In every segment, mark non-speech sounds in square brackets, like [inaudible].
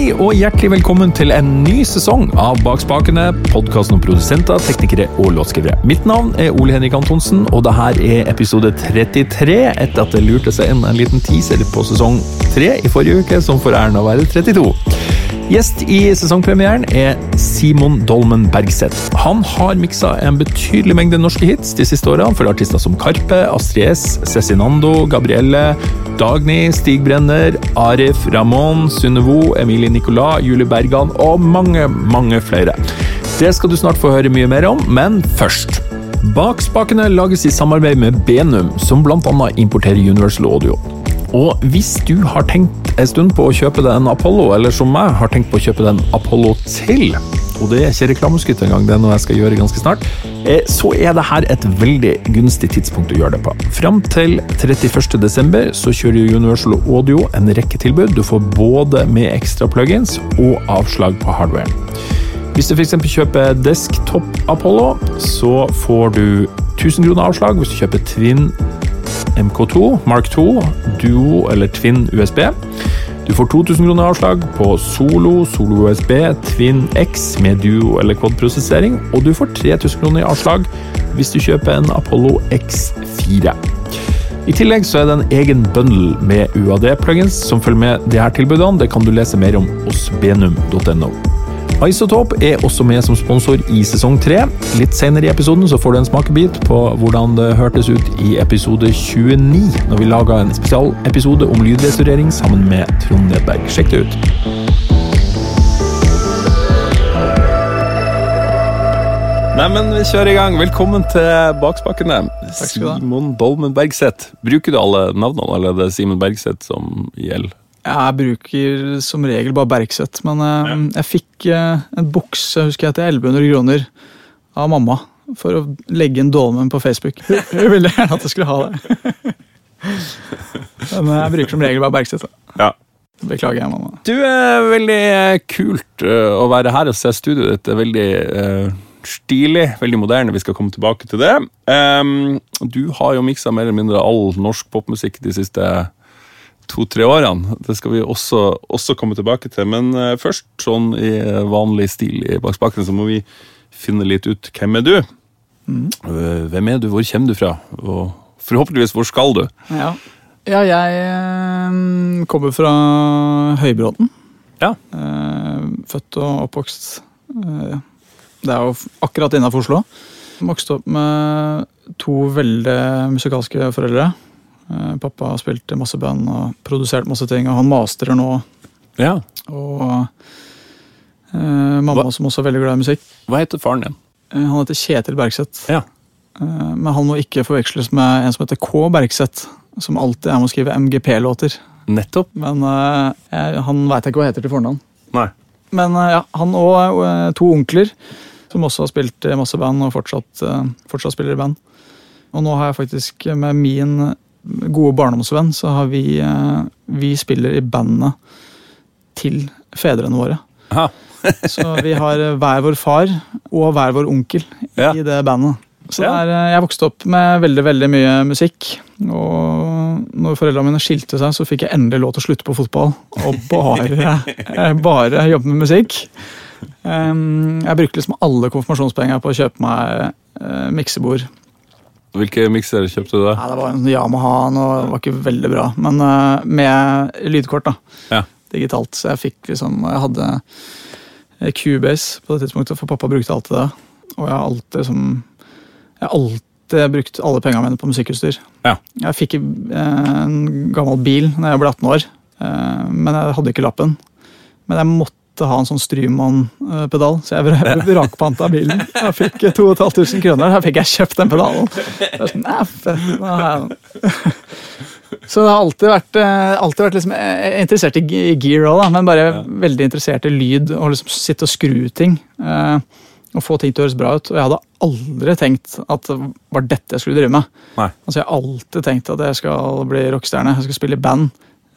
Hei og hjertelig velkommen til en ny sesong av Bak spakene, podkasten om produsenter, teknikere og låtskrivere. Mitt navn er Ole Henrik Antonsen, og det her er episode 33, etter at det lurte seg inn en liten teaser på sesong 3 i forrige uke, som får æren av å være 32. Gjest i sesongpremieren er Simon Dolmen Bergseth. Han har miksa en betydelig mengde norske hits de siste årene for artister som Karpe, Astrid S, Cezinando, Gabrielle, Dagny, Stig Brenner, Arif, Ramón, Sunnevo, Emilie Nicolas, Julie Bergan og mange, mange flere. Det skal du snart få høre mye mer om, men først. Bak spakene lages i samarbeid med Benum, som bl.a. importerer Universal Audio. Og hvis du har tenkt en stund på å kjøpe deg en Apollo, eller som meg har tenkt på å kjøpe deg en Apollo til, og det er ikke reklameskutt engang, det er noe jeg skal gjøre ganske snart, eh, så er det her et veldig gunstig tidspunkt å gjøre det på. Fram til 31.12. så kjører Universal Audio en rekke tilbud. Du får både med ekstra plugins og avslag på hardware. Hvis du f.eks. kjøper Desktop Apollo, så får du 1000 kroner avslag hvis du kjøper Twin MK2, Mark 2, Duo eller Twin USB. Du får 2000 kroner avslag på Solo, Solo USB, Twin X med Duo eller Quad-prosessering, og du får 3000 kroner i avslag hvis du kjøper en Apollo X4. I tillegg så er det en egen bundle med UAD-plugins som følger med her tilbudene. Det kan du lese mer om hos benum.no. Isotop er også med som sponsor i sesong tre. Litt senere i episoden så får du en smakebit på hvordan det hørtes ut i episode 29, når vi laga en spesialepisode om lydrestaurering sammen med Trond Nedberg. Sjekk det ut. Neimen, vi kjører i gang. Velkommen til Bakspakkene. Simon Dolmen Bergseth. Bruker du alle navnene, eller er det Simon Bergseth som gjelder? Jeg bruker som regel bare Bergseth, men ja. jeg fikk eh, en bukse husker jeg, til 1100 kroner av mamma for å legge inn dolmen på Facebook. [laughs] Hun ville gjerne at jeg skulle ha det. [laughs] Men jeg bruker som regel bare Bergseth. Ja. Beklager, jeg, mamma. Du er veldig kult eh, å være her og se studioet ditt. Det er veldig eh, stilig, veldig moderne. Vi skal komme tilbake til det. Ehm, du har jo miksa mer eller mindre all norsk popmusikk de siste to-tre årene. Det skal vi også, også komme tilbake til. Men eh, først, sånn i vanlig stil i Bakspakene, så må vi finne litt ut hvem er du? Mm. Hvem er du, hvor kommer du fra? Og forhåpentligvis, hvor skal du? Ja, ja jeg eh, kommer fra Høybråten. Ja. Eh, født og oppvokst eh, Det er jo akkurat innafor Oslo. Vokste opp med to veldig musikalske foreldre. Eh, pappa spilte masse band og produserte masse ting, og han masterer nå. ja. Og uh, mamma Hva- som også er veldig glad i musikk. Hva heter faren din? Eh, han heter Kjetil Bergseth. Ja. Men han må ikke forveksles med en som heter K. Bergseth, som alltid er med å skrive MGP-låter. Nettopp. Men uh, jeg, han veit jeg ikke hva heter til fornavn. Nei. Men ja, han og to onkler, som også har spilt i masse band og fortsatt, fortsatt spiller i band. Og nå har jeg faktisk med min gode barndomsvenn, så har vi eh, Vi spiller i bandet til fedrene våre. Aha. [laughs] Så vi har eh, hver vår far og hver vår onkel Ja. i det bandet. Så Ja. det er, eh, jeg vokste opp med veldig veldig mye musikk. Og når foreldrene mine skilte seg, så fikk jeg endelig lov til å slutte på fotball. Og bare, bare jobbe med musikk. Jeg brukte liksom alle konfirmasjonspengene på å kjøpe meg miksebord. Hvilke mikser kjøpte du da? Ja, det var en Yamaha, og det var ikke veldig bra. Men uh, med lydkort, da. Ja. Digitalt. Så jeg fikk liksom Jeg hadde eh, Cubase på det tidspunktet, for pappa brukte alltid det. Og jeg har alltid som Jeg har alltid brukt alle pengene mine på musikkutstyr. Ja. Jeg fikk eh, en gammel bil da jeg ble 18 år, uh, men jeg hadde ikke lappen. Men jeg måtte ha en sånn Strymon-pedal, så jeg vra- vrakpanta bilen. Jeg fikk 2500 kroner, da fikk jeg kjøpt den pedalen. Sånn. Så det har alltid vært, eh, alltid vært liksom, eh, interessert i gear òg, men bare veldig interessert i lyd og liksom sitte og skru ting. eh, Og få ting til å høres bra ut. Og jeg hadde aldri tenkt at det var dette jeg skulle drive med. Nei. Altså Jeg har alltid tenkt at jeg skal bli rockestjerne, jeg skal spille i band.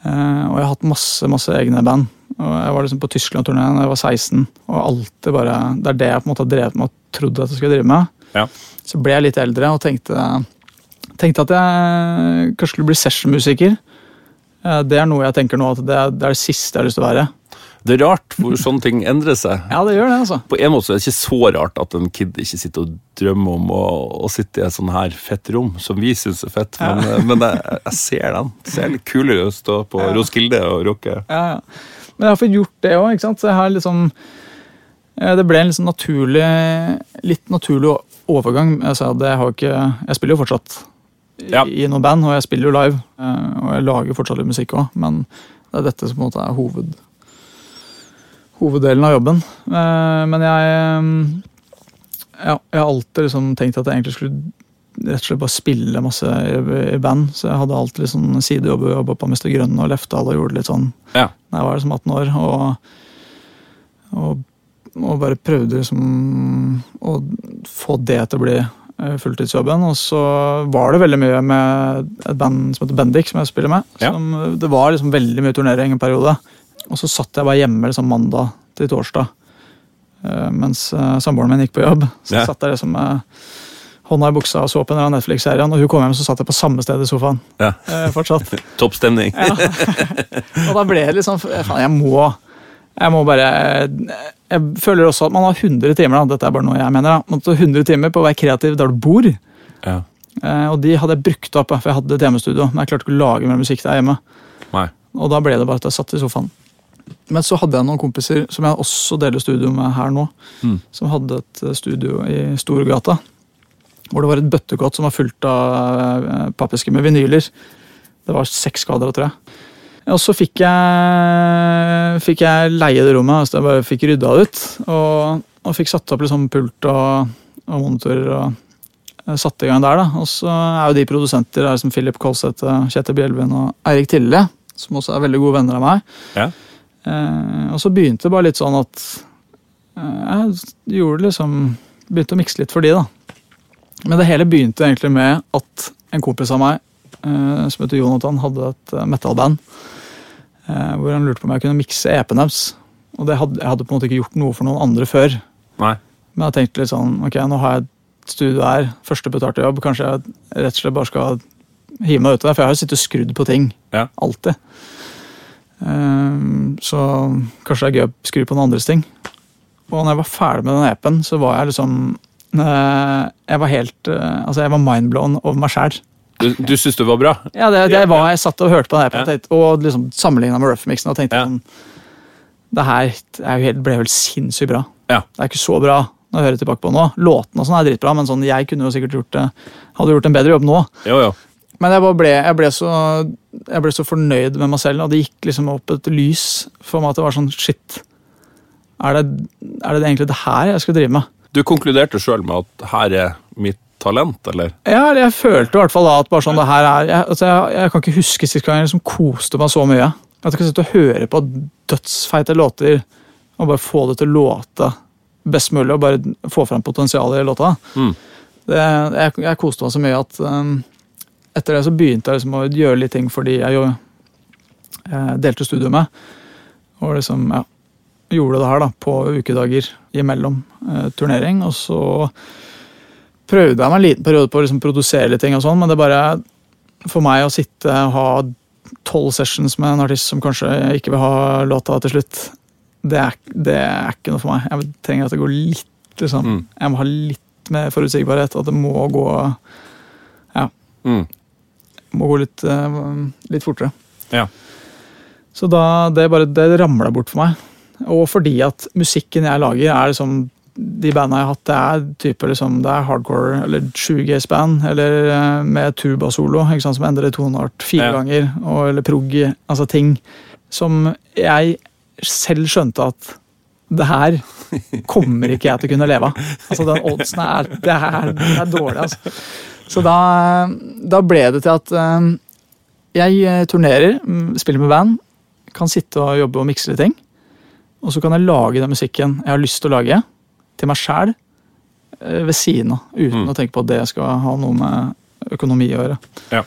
Og jeg har hatt masse masse egne band. Og Jeg var liksom på Tyskland-turneen da jeg var 16. Og alltid bare, Det er det jeg på en måte har drevet med og trodd at jeg skulle drive med. Ja. Så ble jeg litt eldre og tenkte, tenkte at jeg kanskje skulle bli sessionmusiker. Eh, Det er noe jeg tenker nå at det er det, er det siste jeg har lyst til å være. Det er rart hvor sånne ting endrer seg. Ja, det gjør det, altså. På en måte så er det ikke så rart at en kid ikke sitter og drømmer om å, å sitte i et sånn her fett rom, som vi syns er fett, men, ja. men jeg, jeg ser den. Det ser litt kulere ut å stå på Roskilde og rocke. Ja, ja. Men jeg har fått gjort det òg. Så jeg har liksom eh, Det ble en liksom naturlig, litt naturlig overgang. Det, jeg, har ikke, jeg spiller jo fortsatt i, Ja. i noen band, og jeg spiller jo live. eh, Og jeg lager fortsatt litt musikk òg, men det er dette som på en måte er hoved, hoveddelen av jobben. Eh, Men jeg ja, Jeg har alltid liksom tenkt at jeg egentlig skulle rett og slett bare spille masse i, band. Så jeg hadde alltid litt sånn sidejobber, og jobba på Mr. Grønn og Lefdal og gjorde litt sånn Ja. da jeg var liksom 18 år. Og, og, og bare prøvde liksom å få det til å bli eh, fulltidsjobben. Og så var det veldig mye med et band som heter Bendik, som jeg spiller med. Ja. Som, det var liksom veldig mye turnering en periode. Og så satt jeg bare hjemme liksom mandag til torsdag eh, mens eh, samboeren min gikk på jobb. Så Ja. satt jeg liksom med hånda i buksa og så på en eller annen Netflix-serie. Og hun kom hjem, så satt jeg på samme sted i sofaen. Ja. eh, fortsatt. [laughs] Topp stemning. Ja. [laughs] og da ble det litt sånn Faen, jeg må Jeg må bare Jeg føler også at man har 100 timer, da. dette er bare noe jeg mener. da. Man har 100 timer på å være kreativ der du bor. Ja. Eh, Og de hadde jeg brukt opp, for jeg hadde et hjemmestudio. Men jeg klarte ikke å lage mer musikk der hjemme. Nei. Og da ble det bare at jeg satt i sofaen. Men så hadde jeg noen kompiser som jeg også deler studio med her nå. Mm. Som hadde et eh, studio i Storgata. Hvor det var et bøttekott som var fullt av eh, pappesker med vinyler. Det var seks skader tror jeg. Og så fikk jeg, fikk jeg leie det rommet, så jeg bare fikk rydda det ut. Og, og fikk satt opp liksom pult og, og monitorer og eh, satte i gang der. da. Og så er jo de produsenter her som Philip Kolseth, Kjetil Bjelven og Eirik Tille, som også er veldig gode venner av meg. Ja. Eh, og så begynte det bare litt sånn at eh, jeg gjorde liksom Begynte å mikse litt for de, da. Men det hele begynte egentlig med at en kompis av meg eh, som heter Jonathan, hadde et eh, metal-band. Eh, hvor han lurte på om jeg kunne mikse EP-en deres. Og det hadde, jeg hadde på en måte ikke gjort noe for noen andre før. Nei. Men jeg tenkte litt sånn, ok, nå har jeg et studio her, første betalte jobb, kanskje jeg rett og slett bare skal hive meg ut av det, for jeg har jo sittet og skrudd på ting. Ja. Alltid. Um, så kanskje det er gøy å skru på noen andres ting. Og når jeg var ferdig med den EP-en, så var jeg liksom Jeg var helt eh, Altså, jeg var mindblown over meg sjæl. Du, du syns det var bra? Ja, det, det var, jeg satt og hørte på det EP-en og liksom sammenligna med Rough-mixen og tenkte Ja. sånn Det her er ble vel sinnssykt bra. Ja. Det er ikke så bra når jeg hører tilbake på det nå. Låtene og sånn er dritbra, men sånn, jeg kunne jo sikkert gjort det, hadde gjort en bedre jobb nå. Jo, jo. Men jeg, ble, jeg, ble så, jeg ble så fornøyd med meg selv, og det gikk liksom opp et lys for meg at det var sånn Shit. Er det, er det egentlig det her jeg skal drive med? Du konkluderte sjøl med at her er mitt talent, eller? Ja, jeg følte i hvert fall da at bare sånn det her er Jeg, altså jeg, jeg kan ikke huske sist gang jeg liksom koste meg så mye. At jeg kan sitte og høre på dødsfeite låter og bare få det til å låte best mulig, og bare få fram potensialet i låta. Mm. Det, jeg, jeg koste meg så mye at um, etter det så begynte jeg liksom å gjøre litt ting fordi jeg jo jeg delte studio med. Og liksom, ja, gjorde det her da, på ukedager imellom eh, turnering. Og så prøvde jeg meg en liten periode på å liksom produsere litt ting, og sånn, men det bare for meg å sitte og ha tolv sessions med en artist som kanskje ikke vil ha låta til slutt, det er, det er ikke noe for meg. Jeg trenger at det går litt liksom, Mm. Jeg må ha litt mer forutsigbarhet. At det må gå, Ja. Mm. må gå litt, eh, litt fortere. Ja. Så da, det bare det ramla bort for meg. Og fordi at musikken jeg lager, er liksom De bandene jeg har hatt, det er type liksom, det er hardcore eller shoegaze-band, eller eh, med tubasolo, som endrer toneart fire Ja. ganger, og, eller prog, altså ting som jeg selv skjønte at det her kommer ikke jeg til å kunne leve av. Altså Den oddsen er, det er, det er dårlig, altså. Så da, da ble det til at eh, jeg eh, turnerer, mm, spiller med band, kan sitte og jobbe og mikse litt ting. Og så kan jeg lage den musikken jeg har lyst til å lage, til meg sjæl ved siden av. Uten Mm. å tenke på at det skal ha noe med økonomi å gjøre. Ja.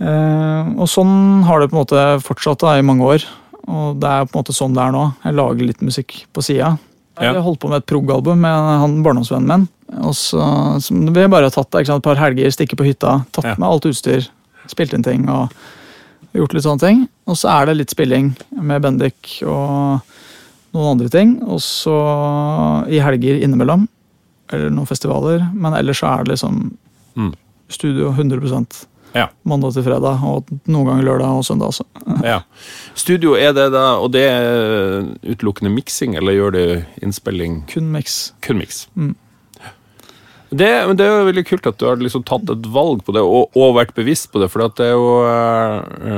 Eh, og sånn har det på en måte fortsatt da, i mange år. Og det er på en måte sånn det er nå. Jeg lager litt musikk på sida. Jeg holdt på med et prog-album med han barndomsvennen min. Og så, så vi bare tatt sant, et par helger, stikke på hytta, tatt Ja. med alt utstyr, spilt inn ting og Gjort litt sånne ting. Og så er det litt spilling med Bendik og noen andre ting. Og så i helger innimellom. Eller noen festivaler. Men ellers så er det liksom Mm. studio 100 Ja. mandag til fredag. Og noen ganger lørdag og søndag også. [laughs] ja. Studio, er det da Og det er utelukkende miksing, eller gjør du innspilling Kun miks. kun miks? Mm. Det, det er jo veldig kult at du har liksom tatt et valg på det, og, og vært bevisst på det. For det er jo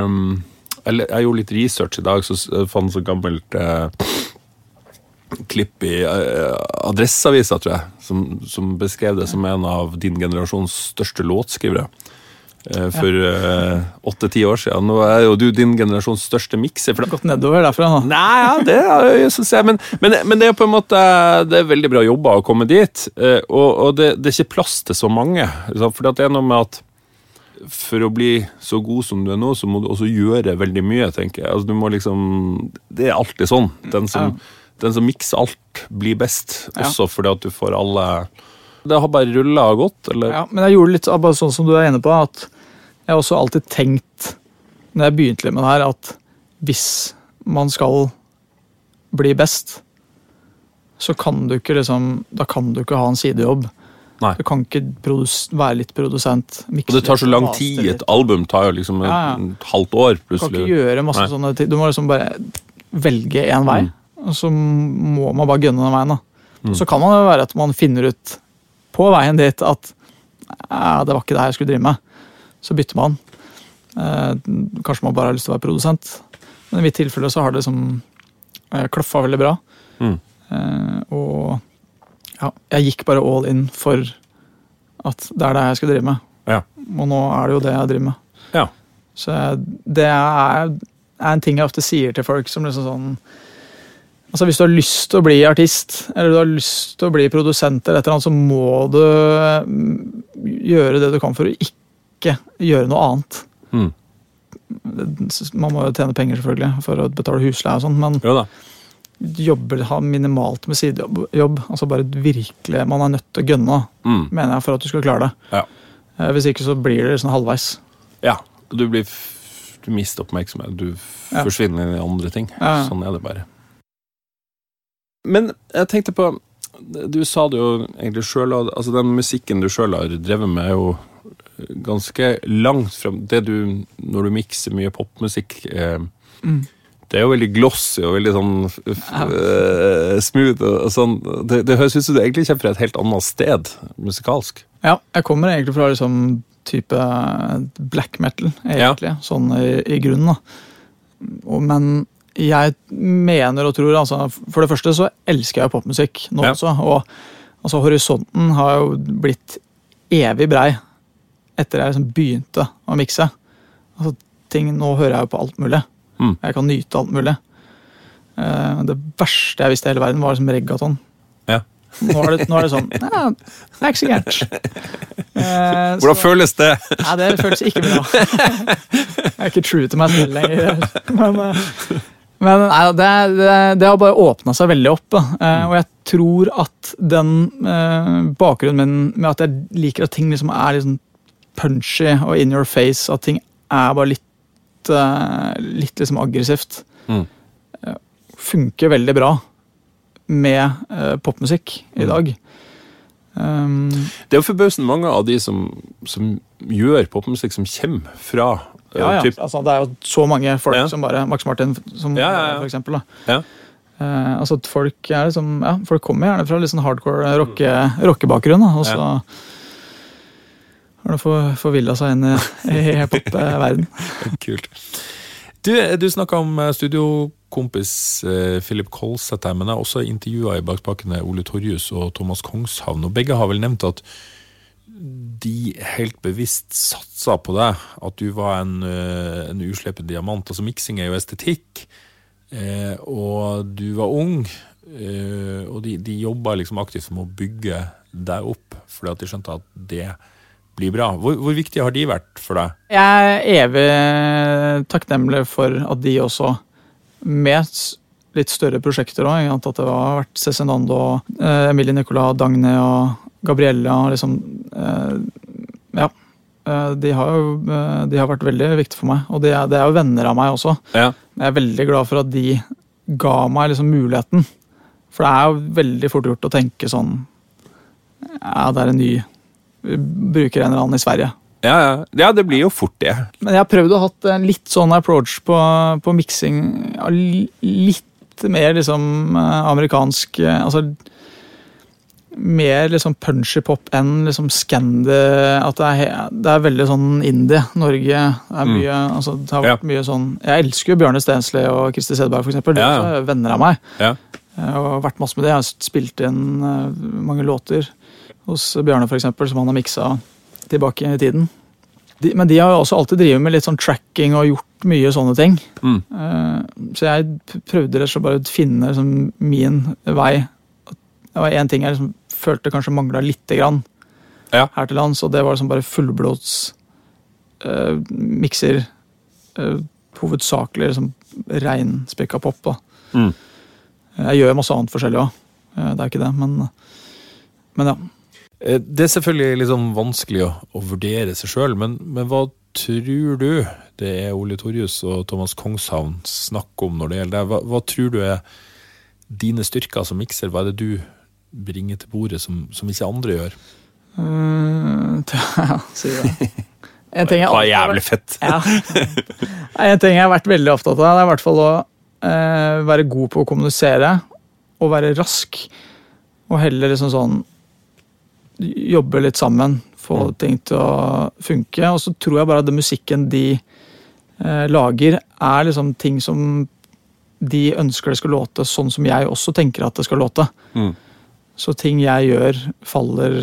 um, Jeg gjorde litt research i dag, så fant jeg så gammelt uh, klipp i uh, Adresseavisa, tror jeg, som, som beskrev det som en av din generasjons største låtskrivere. Eh, For åtte-ti år siden. Nå er jo du din generasjons største mikser. For har Gått nedover derfra. da. Nei, ja, det er synes jeg. Men, men, men det er på en måte Det er veldig bra jobba å komme dit. eh, Og, og det, det er ikke plass til så mange. For det er noe med at for å bli så god som du er nå, så må du også gjøre veldig mye, tenker jeg. Altså, du må liksom Det er alltid sånn. Den som, den som mikser alt, blir best. Ja. Også fordi at du får alle Det har bare rulla godt, eller? Ja, men jeg gjorde litt bare sånn som du er inne på, at jeg har også alltid tenkt, når jeg begynte litt med det her, at hvis man skal bli best, så kan du ikke liksom Da kan du ikke ha en sidejobb. Nei. Du kan ikke være litt produsent. mikse Og det tar så lang tid. Et album tar jo liksom et Ja, ja. halvt år, Du kan ikke gjøre masse Nei. sånne ting. Du må liksom bare velge én vei, Mm. og så må man bare gønne den veien. da. Mm. Så kan det jo være at man finner ut på veien dit at det var ikke det her jeg skulle drive med. Så bytter man. Eh, kanskje man bare har lyst til å være produsent. Men i mitt tilfelle så har det liksom eh, klaffa veldig bra. Mm. Eh, og ja, jeg gikk bare all in for at det er det jeg skal drive med. Ja. Og nå er det jo det jeg driver med. Ja. Så det er, er en ting jeg ofte sier til folk som liksom sånn Altså Hvis du har lyst til å bli artist, eller du har lyst til å bli produsent, eller et eller annet, så må du mm, gjøre det du kan for å ikke gjøre noe annet. Mm. Man må jo tjene penger selvfølgelig for å betale husleie og sånn, men Jo da. jobber ha minimalt med sidejobb. altså bare virkelig, Man er nødt til å gønne, Mm. mener jeg, for at du skal klare det. Ja. Eh, Hvis ikke så blir det sånn halvveis. Ja, du blir Du mister oppmerksomhet. Du Ja. forsvinner i andre ting. Ja. Sånn er det bare. Men jeg tenkte på Du sa det jo egentlig sjøl, altså den musikken du sjøl har drevet med, er jo ganske langt frem det du Når du mikser mye popmusikk eh, Mm. Det er jo veldig glossy og veldig sånn eh, smooth. og, sånn. Det, det høres ut som du egentlig kommer fra et helt annet sted musikalsk. Ja, jeg kommer egentlig fra liksom type black metal, egentlig. Sånn i, i grunnen, da. Og, men jeg mener og tror altså, For det første så elsker jeg popmusikk nå Ja. også. Og altså, horisonten har jo blitt evig brei etter jeg liksom begynte å mikse. Altså, ting, nå hører jeg jo på alt mulig. Mm. Jeg kan nyte alt mulig. Uh, det verste jeg visste i hele verden, var liksom reggaeton. Ja. Nå er det, nå er det sånn ja, Det er ikke så gærent. Uh, Hvordan så- føles det? Nei, det føles ikke bra. Jeg er ikke true til meg selv lenger. Men, uh, men nei, det, det, det har bare åpna seg veldig opp. Og jeg tror at den bakgrunnen min med at jeg liker at ting liksom er sånn punchy og in your face, at ting er bare litt, eh, litt liksom aggressivt, Mm. eh, funker veldig bra med eh, popmusikk i Mm. dag. Um, Det er jo forbausende mange av de som, som gjør popmusikk, som kommer fra uh, Ja, ja. typ- Altså, det er jo så mange folk Ja. som bare Max Martin, som, Ja, ja, ja. for eksempel. Da. Ja. Eh, altså, folk, er liksom, ja, folk kommer gjerne fra litt sånn hardcore rocke, rockebakgrunn, og så De for- forvilla seg inn i, i pop-verden. [laughs] Kult. Du, du snakka om eh, studiokompis eh, Philip Kolseth her, men jeg har også intervjua i Bakpakkene Ole Torjus og Thomas Kongshavn, og begge har vel nevnt at de helt bevisst satsa på deg, at du var en, eh, en uslepen diamant. Altså Miksing er jo estetikk, eh, og du var ung, eh, og de, de jobba liksom aktivt med å bygge deg opp, fordi at de skjønte at det blir bra. Hvor, hvor viktig har de vært for deg? Jeg er evig takknemlig for at de også, med litt større prosjekter òg, at det har vært Cezinando, eh, Emilie Nicolas, Dagny og Gabriella liksom eh, Ja. Eh, De har jo de har vært veldig viktige for meg, og de er, de er jo venner av meg også. Ja. Jeg er veldig glad for at de ga meg liksom muligheten. For det er jo veldig fort gjort å tenke sånn Ja, det er en ny bruker en eller annen i Sverige. Ja, ja. ja, det blir jo fort det. Men jeg har prøvd å hatt en litt sånn approach på, på miksing. Ja, litt mer liksom eh, amerikansk eh, Altså mer liksom punchy pop enn liksom scandy. At det er, det er veldig sånn indie. Norge er mye altså Det har vært mye sånn Jeg elsker jo Bjørne Stensli og Kristi Sedberg, for eksempel. De Ja, ja. er venner av meg. Ja. Jeg har vært masse med det. Jeg har spilt inn eh, mange låter hos Bjarne, eksempel, som han har miksa tilbake i tiden. De, men de har jo også alltid drevet med litt sånn tracking og gjort mye sånne ting. Mm. Uh, så jeg prøvde rett og slett bare å finne liksom, min vei. Det var én ting jeg liksom følte kanskje mangla lite grann Ja. her til lands, og det var liksom bare fullblods uh, mikser. Uh, hovedsakelig liksom reinspikka pop. da. Mm. Jeg gjør masse annet forskjellig òg. Det er ikke det, men, men ja. Eh, Det er selvfølgelig litt sånn vanskelig å, å vurdere seg sjøl, men, men hva tror du det er Ole Torjus og Thomas Kongshavn snakker om når det gjelder deg? Hva, hva tror du er dine styrker som mikser? Hva er det du bringer til bordet som, som ikke andre gjør? Mm, [laughs] ja, sier det. [laughs] En ting jeg Det var alltid jævlig fett! Ja. [laughs] En ting jeg har vært veldig opptatt av, det er i hvert fall å eh, være god på å kommunisere og være rask. Og heller liksom sånn jobbe litt sammen, få ting til å funke. Og så tror jeg bare at den musikken de eh, lager, er liksom ting som de ønsker det skal låte sånn som jeg også tenker at det skal låte. Mm. Så ting jeg gjør, faller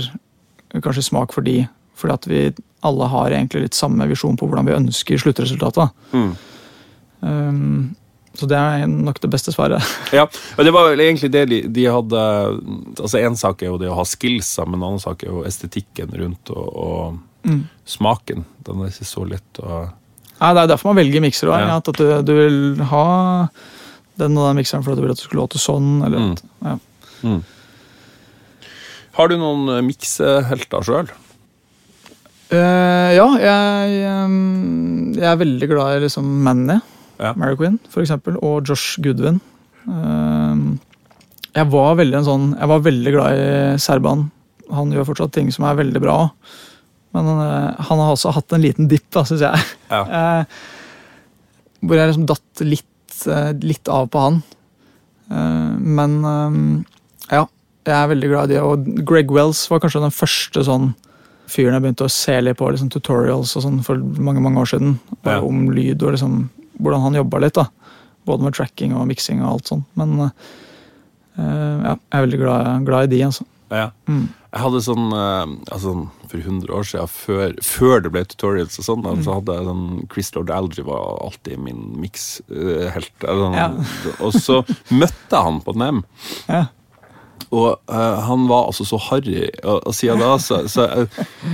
kanskje smak for de, fordi at vi alle har egentlig litt samme visjon på hvordan vi ønsker sluttresultatet. Mm. Um, så det er nok det beste svaret. [laughs] Ja, og det var vel egentlig det de, de hadde Altså Én sak er jo det å ha skillsa, men en annen sak er jo estetikken rundt og, og Mm. smaken. Den er ikke så lett å Nei, det er derfor man velger mikser òg. Ja. At du, du vil ha den og den mikseren fordi du vil at det skulle låte sånn. Eller Mm. ja. mm. Har du noen eh, miksehelter sjøl? Uh, ja, jeg, jeg er veldig glad i liksom Manny. Ja. Mary Quinn, for eksempel, og Josh Goodwin. Um, jeg var veldig en sånn Jeg var veldig glad i Serban. Han gjør fortsatt ting som er veldig bra. Men eh, han har også hatt en liten dipp, da, syns jeg. Ja. [laughs] Eh, hvor jeg liksom datt litt, eh, litt av på han. Men ja, jeg er veldig glad i det. Og Greg Wells var kanskje den første sånn fyren jeg begynte å se litt på liksom tutorials og sånn for mange mange år siden. Ja. Om lyd og liksom hvordan han jobba litt. da. Både med tracking og miksing og alt sånt. Men uh, ja, jeg er veldig glad, glad i de, altså. Ja. Mm. Jeg hadde sånn uh, altså For 100 år siden, før, før det ble tutorials og sånn, Mm. så hadde jeg sånn Chris Lord Algy var alltid min mix-helt. Ja. Og så [laughs] møtte jeg han på NEM. Ja. Og uh, han var altså så harry, og, og siden da så, så,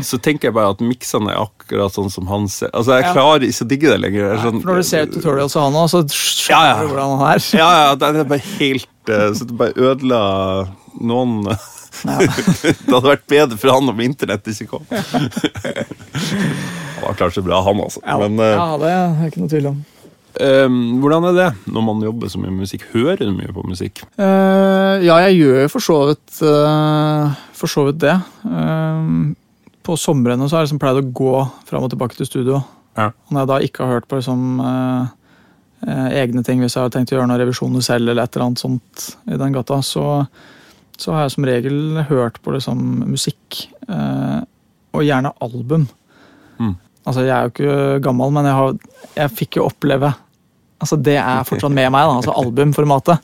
så tenker jeg bare at miksene er akkurat sånn som han ser Altså, jeg Ja. klarer ikke å digge det lenger. Er sånn- For når du ser tutorials av han òg, så skjønner Ja, ja. du hvordan han er. Ja, ja, det er bare helt uh, Så det bare ødela noen. [laughs] Det hadde vært bedre for han om internett ikke kom. [laughs] Han var klart så bra, han, altså. Ja, Men uh, ja, det er ikke noe tvil om. Eh, hvordan er det når man jobber så mye med musikk? Hører du mye på musikk? Uh, ja, jeg gjør jo for så vidt uh, For så vidt det. Eh, på somrene så har jeg liksom pleid å gå fram og tilbake til studio. Ja. Når jeg da ikke har hørt på liksom, uh, eh, egne ting, hvis jeg har tenkt å gjøre noen revisjoner selv, eller et eller annet sånt i den gata, så, så har jeg som regel hørt på liksom, musikk. eh, og gjerne album. Mm. Altså, Jeg er jo ikke gammel, men jeg, har, jeg fikk jo oppleve Altså, Det er fortsatt med meg, da, altså albumformatet.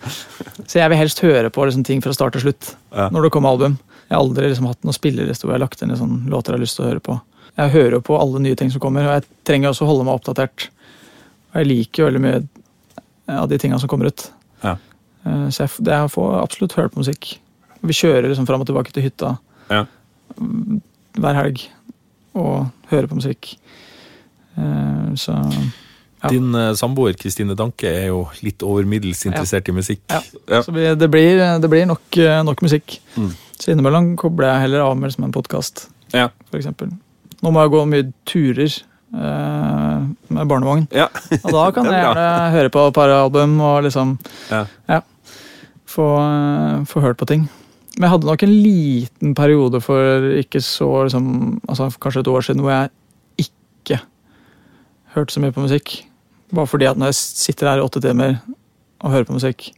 Så jeg vil helst høre på liksom, ting fra start til slutt Ja. når det kommer album. Jeg har aldri liksom, hatt noen spilleliste hvor jeg har lagt inn i låter jeg har lyst til å høre på. Jeg hører jo på alle nye ting som kommer, og jeg trenger også å holde meg oppdatert. Og jeg liker jo veldig mye av de tinga som kommer ut. Ja. Eh, Så jeg, jeg får absolutt hørt på musikk. Vi kjører liksom fram og tilbake til hytta Ja. hver helg og hører på musikk. Eh, Så Ja. Din uh, samboer Kristine Danke er jo litt over middels interessert i musikk. Ja. Ja. Så vi, det, blir, det blir nok, eh, nok musikk. Mm. Så innimellom kobler jeg heller av med liksom en podkast, Ja. f.eks. Nå må jeg gå mye turer uh, med barnevogn. Ja. Og da kan [laughs] jeg er gjerne høre på et par album og liksom Ja. få, eh, få hørt på ting. Men jeg hadde nok en liten periode for ikke så liksom, altså Kanskje et år siden hvor jeg ikke hørte så mye på musikk. Bare fordi at når jeg sitter her i åtte timer og hører på musikk,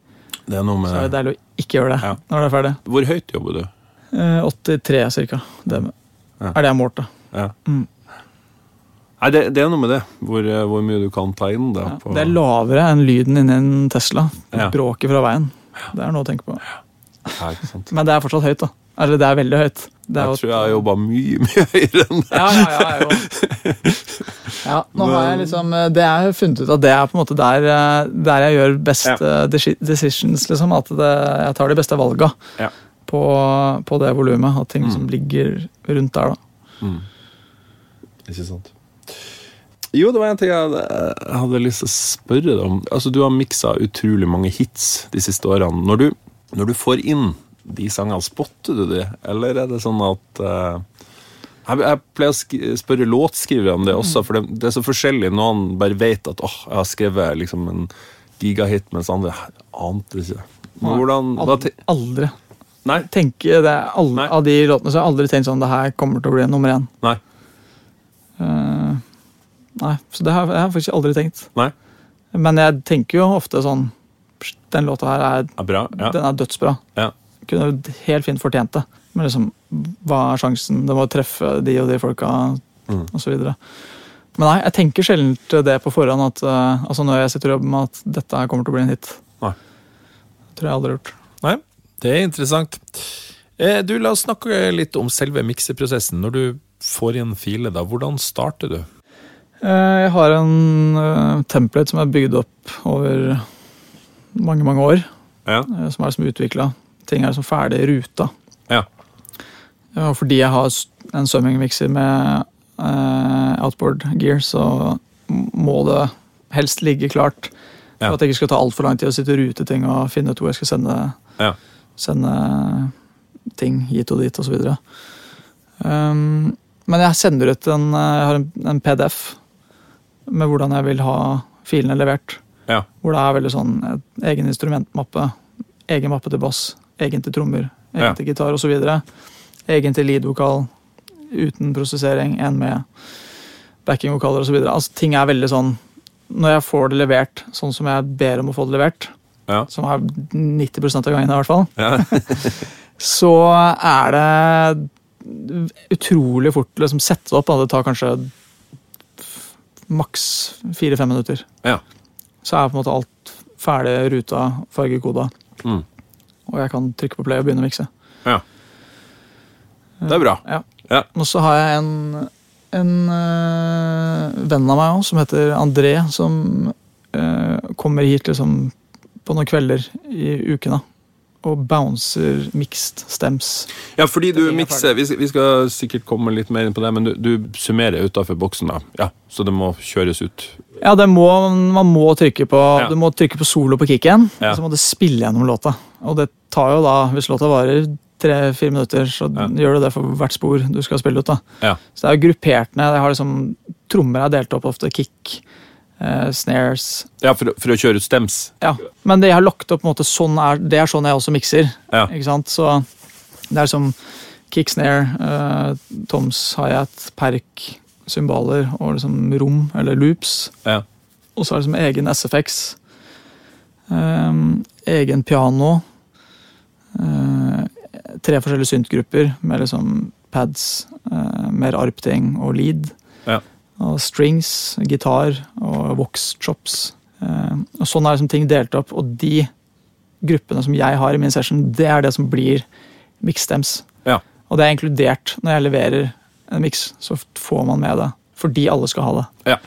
Det er så er det deilig å ikke gjøre det Ja. når det er ferdig. Hvor høyt jobber du? Eh, 83 cirka. Det Ja. er det jeg har målt, da. Ja. Mm. Nei, det, det er noe med det. Hvor, eh, hvor mye du kan ta inn. Da, Ja. på, Det er lavere enn lyden inni en Tesla. Bråket fra veien. Det er noe å tenke på. Men det er fortsatt høyt, da. Eller det er veldig høyt. Det er Jeg tror jeg har jobba mye, [laughs] mye høyere enn det. Ja, ja, ja, jo. [laughs] ja, nå har jeg liksom Det jeg har funnet ut at det er på en måte der, eh, der jeg gjør best Ja. eh, decisions, liksom. At det, jeg tar de beste valga Ja. på, på det volumet. Og ting Mm. som ligger rundt der, da. Mm. Ikke sant. Jo, det var en ting jeg hadde lyst til å spørre deg om. Altså, Du har miksa utrolig mange hits de siste årene. Når du, når du får inn de sangene, spotter du det, eller er det sånn at uh, jeg, jeg pleier å spørre låtskrivere om det også, for det, det er så forskjellig. Noen bare vet at åh, jeg har skrevet liksom en gigahit, mens andre ante ikke. Men Hvordan, Aldri. aldri. Nei? Tenker det, alle, Nei. Av de låtene så har jeg aldri tenkt sånn det her kommer til å bli nummer én. Nei. Uh, nei, så det har jeg har faktisk aldri tenkt. Nei? Men jeg tenker jo ofte sånn Den låta her er, er bra. Ja. den er dødsbra. Ja. Kunne helt fint fortjent det. Men liksom, hva er sjansen? Det må treffe de og de folka, Mm. og så videre. Men nei, jeg tenker sjelden det på forhånd, at, uh, altså når jeg sitter og jobber med at dette her kommer til å bli en hit. Nei. Det tror jeg aldri har gjort. Nei, det er interessant. Eh, Du, La oss snakke litt om selve mikseprosessen. Når du får inn file, da, hvordan starter du? Eh, Jeg har en uh, template som er bygd opp over mange, mange år. Ja. eh, Som er som utvikla. Ting er liksom ferdig ruta. Ja. Og fordi jeg har en summing-mikser med eh, outboard gear, så må det helst ligge klart. For Ja. at det ikke skal ta altfor lang tid å sitte og rute ting og finne ut hvor jeg skal sende, Ja. sende ting hit og dit osv. Um, men jeg sender ut en, eh, jeg har en, en PDF med hvordan jeg vil ha filene levert. Ja. Hvor det er veldig sånn egen instrumentmappe, egen mappe til bass, egen til trommer, egen Ja. til gitar osv. Egen til lead-vokal uten prosessering, en med backing-vokaler osv. Altså, ting er veldig sånn Når jeg får det levert sånn som jeg ber om å få det levert, Ja. som er 90 av gangene i hvert fall, Ja. [laughs] så er det utrolig fort å liksom sette det opp. Da. Det tar kanskje maks fire-fem minutter. Ja. Så er på en måte alt ferdig ruta, fargekoda, Mm. Og jeg kan trykke på play og begynne å mikse. ja. Det er bra. Ja. Ja. Og så har jeg en, en øh, venn av meg også, som heter André, som øh, kommer hit liksom på noen kvelder i ukene og bouncer mixed stems. Ja, fordi du er mikser vi, vi skal sikkert komme litt mer inn på det, men du, du summerer utafor boksen, da. Ja, så det må kjøres ut. Ja, det må, man må trykke på Ja. Du må trykke på solo på kicken, Ja. og så må du spille gjennom låta. Og det tar jo da, hvis låta varer tre-fire minutter, så Ja. gjør du det for hvert spor du skal spille ut. da. Ja. Så det er jo gruppert ned. Liksom, Trommer er delt opp ofte. Kick, eh, snares Ja, for, for å kjøre ut stems. Ja. Men det jeg har lagt opp, på en måte, sånn er, det er sånn jeg også mikser. Ja. Ikke sant? Så det er som kick, snare, eh, toms, hi-hat, perk, cymbaler og liksom rom eller loops. Ja. Og så er det liksom egen SFX. Um, egen piano. Uh, tre forskjellige syntgrupper med liksom pads, uh, mer arp-ting og lead. Ja. Og strings, gitar og vox chops. Uh, og sånn er liksom ting delt opp, og de gruppene som jeg har i min session, det er det som blir mix-stems. Ja. Og det er inkludert når jeg leverer en mix, så får man med det. Fordi alle skal ha det. Ja.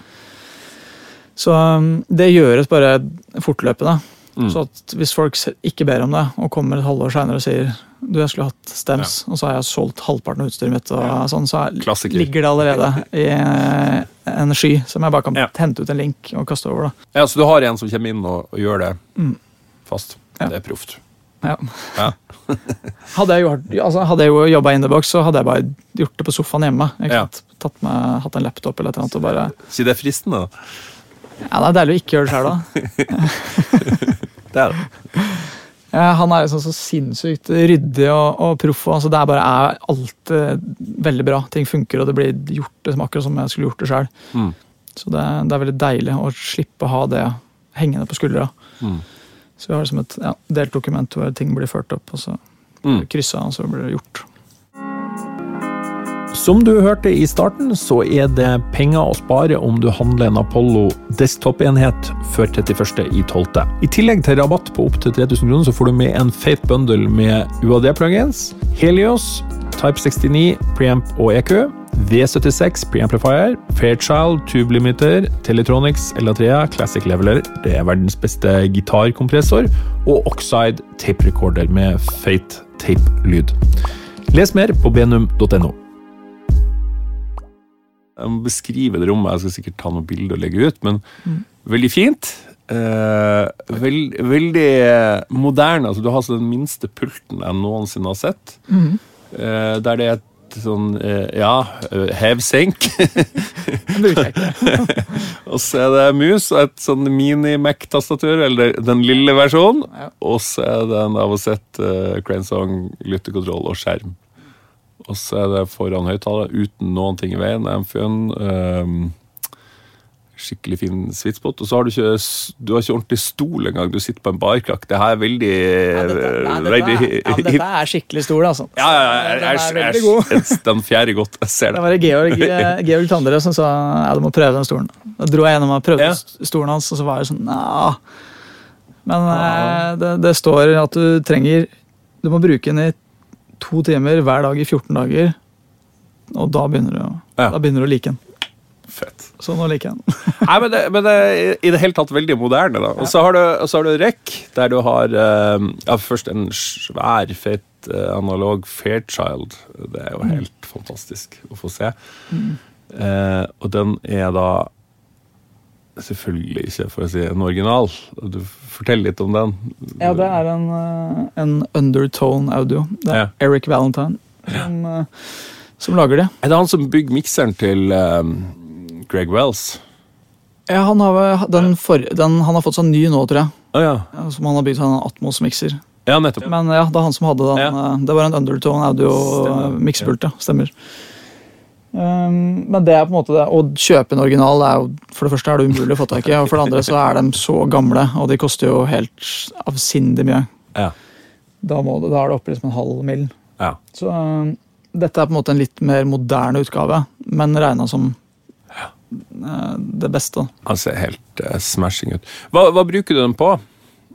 Så um, det gjøres bare fortløpende. Mm. Så at hvis folk ikke ber om det, og kommer et halvår seinere og sier du, jeg skulle hatt stems, og så har jeg solgt halvparten av utstyret mitt, og sånn, så er, Klassiker. ligger det allerede i eh, en sky som jeg bare kan Ja. hente ut en link og kaste over. da. ja, så du har en som kommer inn og, og gjør det Mm. fast. Ja. Det er proft. Ja. Ja. [laughs] Hadde jeg, gjort, altså, hadde jeg jo jobba in the box, så hadde jeg bare gjort det på sofaen hjemme. Ja. Tatt med, Hatt en laptop eller noe. bare Ikke det er fristende, da? Ja, Det er deilig å ikke gjøre det sjøl, da. [laughs] Det er det. [laughs] Ja, han er sånn så sinnssykt ryddig og, og proff. Altså, det er bare er alt eh, veldig bra. Ting funker, og det blir gjort liksom, akkurat som jeg skulle gjort det sjøl. Mm. Så det, det er veldig deilig å slippe å ha det hengende på skuldra. Mm. Så vi har liksom et ja, delt dokument hvor ting blir ført opp, og så Mm. kryssa, og så blir det gjort. Som du hørte i starten, så er det penger å spare om du handler en Apollo desktop-enhet før 31.12. I tillegg til rabatt på opptil 3000 kroner, så får du med en feit bundle med UAD-plugins, Helios, Type 69, Preamp og EQ, V76 Preamplifier, Fairchild Tube Limiter, Teletronics LA3, Classic Leveler, det er verdens beste gitarkompressor, og Oxide tape recorder med feit tape-lyd. Les mer på benum.no. Jeg må beskrive det rommet. Jeg skal sikkert ta noen bilder og legge ut, men veldig fint. Eh, veld, veldig moderne. altså Du har altså den minste pulten jeg noensinne har sett. Eh, der det er et sånn eh, Ja, eh, hevsenk. [laughs] [laughs] Og så er det mus og et sånn mini-Mac-tastatur, eller den lille versjonen. Ja. Og så er det en av og sett uh, Cranesong, lyttekontroll og skjerm. Og så er det foran høyttaler uten noen ting i veien. MFN. Um, skikkelig fin svitspott. Og så har du ikke, du har ikke ordentlig stol engang. Du sitter på en barkrakk. Det her er veldig Ja, dette, nei, dette, er, ja, dette er skikkelig stol, altså. Ja, ja, ja, Den jeg, er veldig god. jeg, den fjerde godt. Jeg ser Det det. var Georg, eh, Georg Tandre som sa ja, du må prøve den stolen. Da dro jeg gjennom og prøvde Ja. stolen hans, og så var jeg sånn Nja. Men eh, det, det står at du trenger Du må bruke den i to timer hver dag i 14 dager. Og da begynner du, Ja. da begynner du å like den. Fett. Så nå liker jeg den. [laughs] Nei, men det, men det er i det hele tatt veldig moderne. da. Og så har du, du REC, der du har eh, ja, først en svær, fett eh, analog Fairchild. Det er jo helt fantastisk å få se. Eh, og den er da selvfølgelig ikke, for å si, en original. Du Fortell litt om den. Ja, det er en, eh, en undertone audio. Det er Ja. Eric Valentine som, eh, som lager det. Er det han som bygger mikseren til eh, Greg Wells? Ja, han har, den for, den, han har fått seg en ny nå, tror jeg. Å ja. Som han har bygd en Atmos-mikser. Ja, nettopp. Men ja, det er han som hadde den. Ja. eh, Det var en undertone audio-miksepult, ja. Stemmer. Um, men det er på en måte det. Å kjøpe en original er jo For det første er det umulig å få tak i, og for det andre så er de så gamle, og de koster jo helt avsindig mye. Ja. Da, må det, da er det oppe liksom en halv mill. ja. Så um, dette er på en måte en litt mer moderne utgave, men regna som eh, det beste. Han ser helt uh, smashing ut. Hva, hva bruker du den på?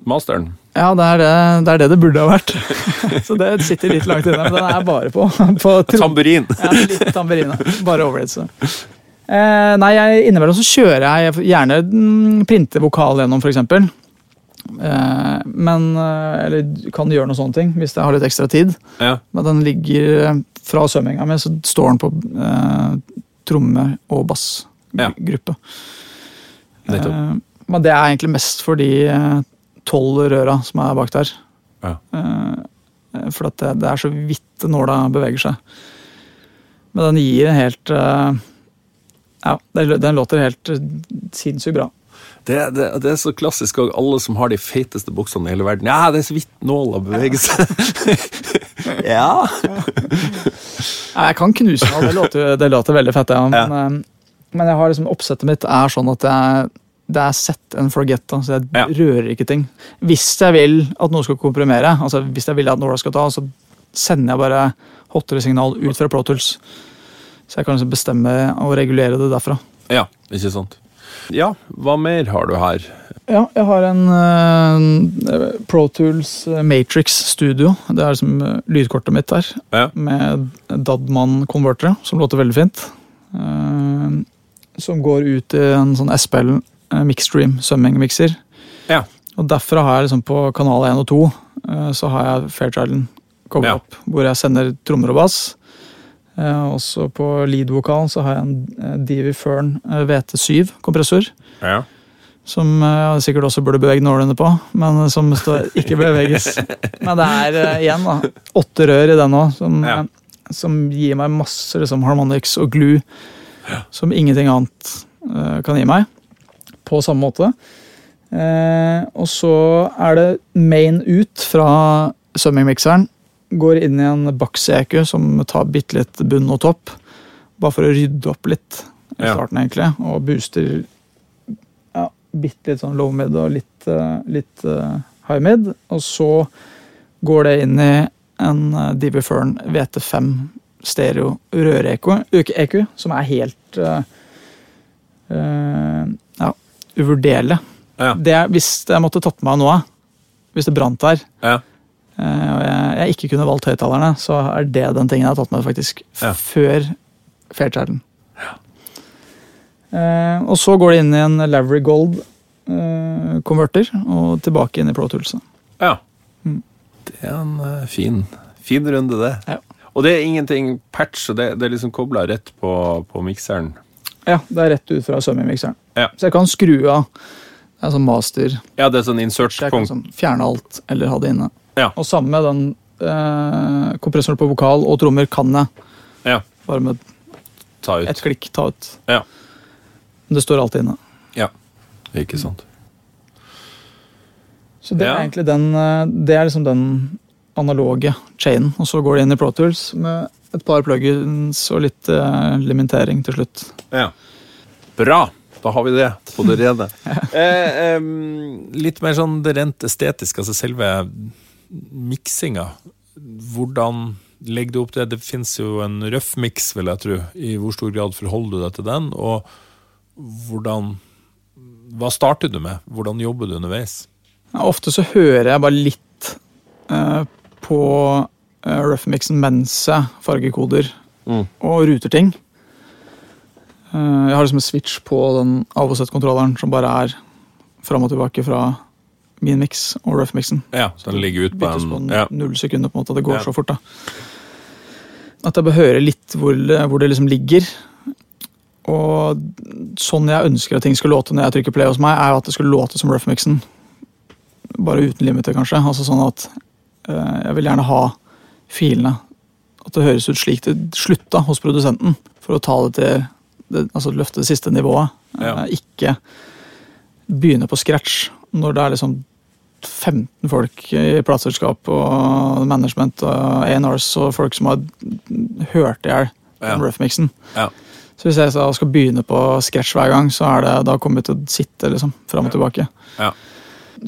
Masteren? Ja, det er det det, er det, det burde ha vært. [laughs] så det sitter litt langt inne, men den er bare på, [laughs] på Tamburin. Ja, litt tamburin, Bare overheadse. Eh, nei, jeg, innimellom så kjører jeg gjerne mm, printer vokal gjennom, f.eks. Eh, men eh, Eller kan gjøre noen sånne ting hvis jeg har litt ekstra tid. Ja. Men den ligger eh, fra sømminga mi, så står den på eh, tromme- og Ja. gruppe. Eh, men det er egentlig mest for de eh, tolv røra som er bak der. Ja. Eh, for det, det er så vidt nåla beveger seg. Men den gir en helt eh, Ja, den, låter helt sinnssykt bra. Det, det, det er så klassisk og alle som har de feiteste buksene i hele verden. Ja, det er så vidt nåla beveger seg. [laughs] ja. Ja, Jeg kan knuse den, det låter, det låter veldig fett. Ja. Men, eh, men jeg har liksom, oppsettet mitt er sånn at jeg, det er set and forget. Da, så jeg Ja. rører ikke ting. Hvis jeg vil at noe skal komprimere, altså hvis jeg vil at nåla skal ta, så sender jeg bare hottere signal ut fra Pro Tools. Så jeg kan liksom bestemme og regulere det derfra. ja, ikke sant. Ja, hva mer har du her? Ja, jeg har en uh, eh, Matrix Studio. Det er liksom eh, lydkortet mitt der. Ja. Med Dadman-konvertere, som låter veldig fint. Eh, som går ut i en sånn SPL uh, Mixstream svømmingmikser. Ja. Og derfra har jeg liksom på kanal 1 og 2 eh, så har jeg Fairchilden koblet Ja. opp, hvor jeg sender trommer og bass. Eh, også på lead-vokalen så har jeg en eh, Divi Fern eh, VT7-kompressor. Ja. Som jeg sikkert også burde bevege nålene på, men som står, ikke beveges. [laughs] Men det er igjen da, åtte rør i den òg, som, Ja. som gir meg masse liksom, harmonics og glue som ingenting annet uh, kan gi meg. På samme måte. Eh, og så er det main ut fra summing-mikseren. Går inn i en Baxi-EQ som tar bitte litt bunn og topp. Bare for å rydde opp litt i starten, egentlig. Og booster ja, bitte litt sånn low mid og litt, eh, litt eh, high mid. Og så går det inn i en Divi Fern VT5 stereo røre-EQ, EQ, som er helt uh, eh, ja, uvurderlig. Ja. Det hvis jeg måtte tatt med meg noe, hvis det brant der, Ja. uh, og jeg, jeg ikke kunne valgt høyttalerne, så er det den tingen jeg har tatt med faktisk Ja. før Fairchilden. Eh, og så går det inn i en Lavery Gold eh, konverter og tilbake inn i Pro Tools. ja. Mm. Det er en fin, fin runde, det. Ja. Og det er ingenting patch, det, det er liksom kobla rett på, på mikseren. Ja, det er rett ut fra summing-mikseren. Ja. Så jeg kan skru av. Det er sånn master. Ja, det er sånn Så jeg kan insert-punkt. sånn fjerne alt eller ha det inne. Ja. Og samme med den eh, kompressoren på vokal og trommer kan jeg. Ja, Bare med ut. klikk ta ut. Ja. Men det står alltid inne. ja. Ikke sant. Så det er egentlig den eh, Det er liksom den analoge chainen. Og så går det inn i Pro Tools med et par plugins og litt eh, limitering til slutt. Ja. Bra! Da har vi det på det [laughs] rene. eh, eh, litt mer sånn det rent estetiske, altså selve miksinga. Hvordan legger du opp det? Det fins jo en røff miks, vil jeg tro. I hvor stor grad forholder du deg til den? Og hvordan Hva starter du med? Hvordan jobber du underveis? Ja, Ofte så hører jeg bare litt eh, på uh, rough-mixen mens jeg fargekoder Mm. og ruter ting. Uh, jeg har liksom en switch på den av og kontrolleren som bare er fram og tilbake fra min mix og rough-mixen. Ja, den ligger ut på en, på en ja. null sekunder. på en måte, Det går Ja. så fort. da. At jeg bør høre litt hvor, det- hvor det liksom ligger. Og sånn jeg ønsker at ting skal låte når jeg trykker play hos meg, er jo at det skulle låte som rough-mixen. Bare uten limiter, kanskje. Altså sånn at eh, Jeg vil gjerne ha filene. At det høres ut slik det slutta hos produsenten. For å ta det til det, altså løfte det siste nivået. Ja. Eh, ikke begynne på scratch når det er liksom 15 folk i plateselskap og management og A&Rs og folk som har hørt i hjel Ja. rough-mixen. Ja. Så hvis jeg skal begynne på scratch hver gang, så er det, da kommer vi til å sitte liksom, fram og tilbake. Ja.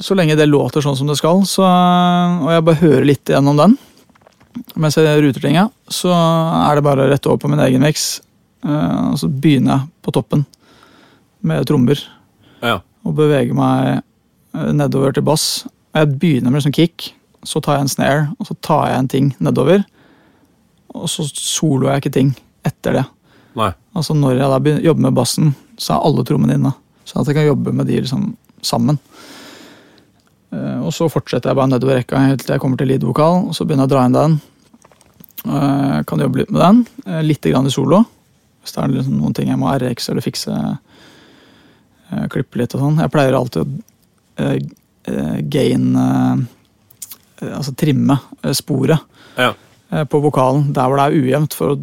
Så lenge det låter sånn som det skal, så, og jeg bare hører litt gjennom den mens jeg ruter tinga, så er det bare å rette over på min egen mix. eh, og så begynner jeg på toppen med trommer Ja. og beveger meg eh, nedover til bass. Jeg begynner med sånn kick, så tar jeg en snare, og så tar jeg en ting nedover. Og så soloer jeg ikke ting etter det. Nei. Altså Når jeg da jobber med bassen, så er alle trommene inne. Sånn at jeg kan jobbe med de liksom sammen. Eh, Og så fortsetter jeg bare nedover rekka helt til jeg kommer til lead-vokalen. og så begynner jeg å dra inn den. Eh, Kan jobbe litt med den. eh, Litt grann i solo. Hvis det er liksom noen ting jeg må RX eller fikse. Klippe litt og sånn. Jeg pleier alltid å gain Altså trimme sporet Ja. på vokalen der hvor det er ujevnt, for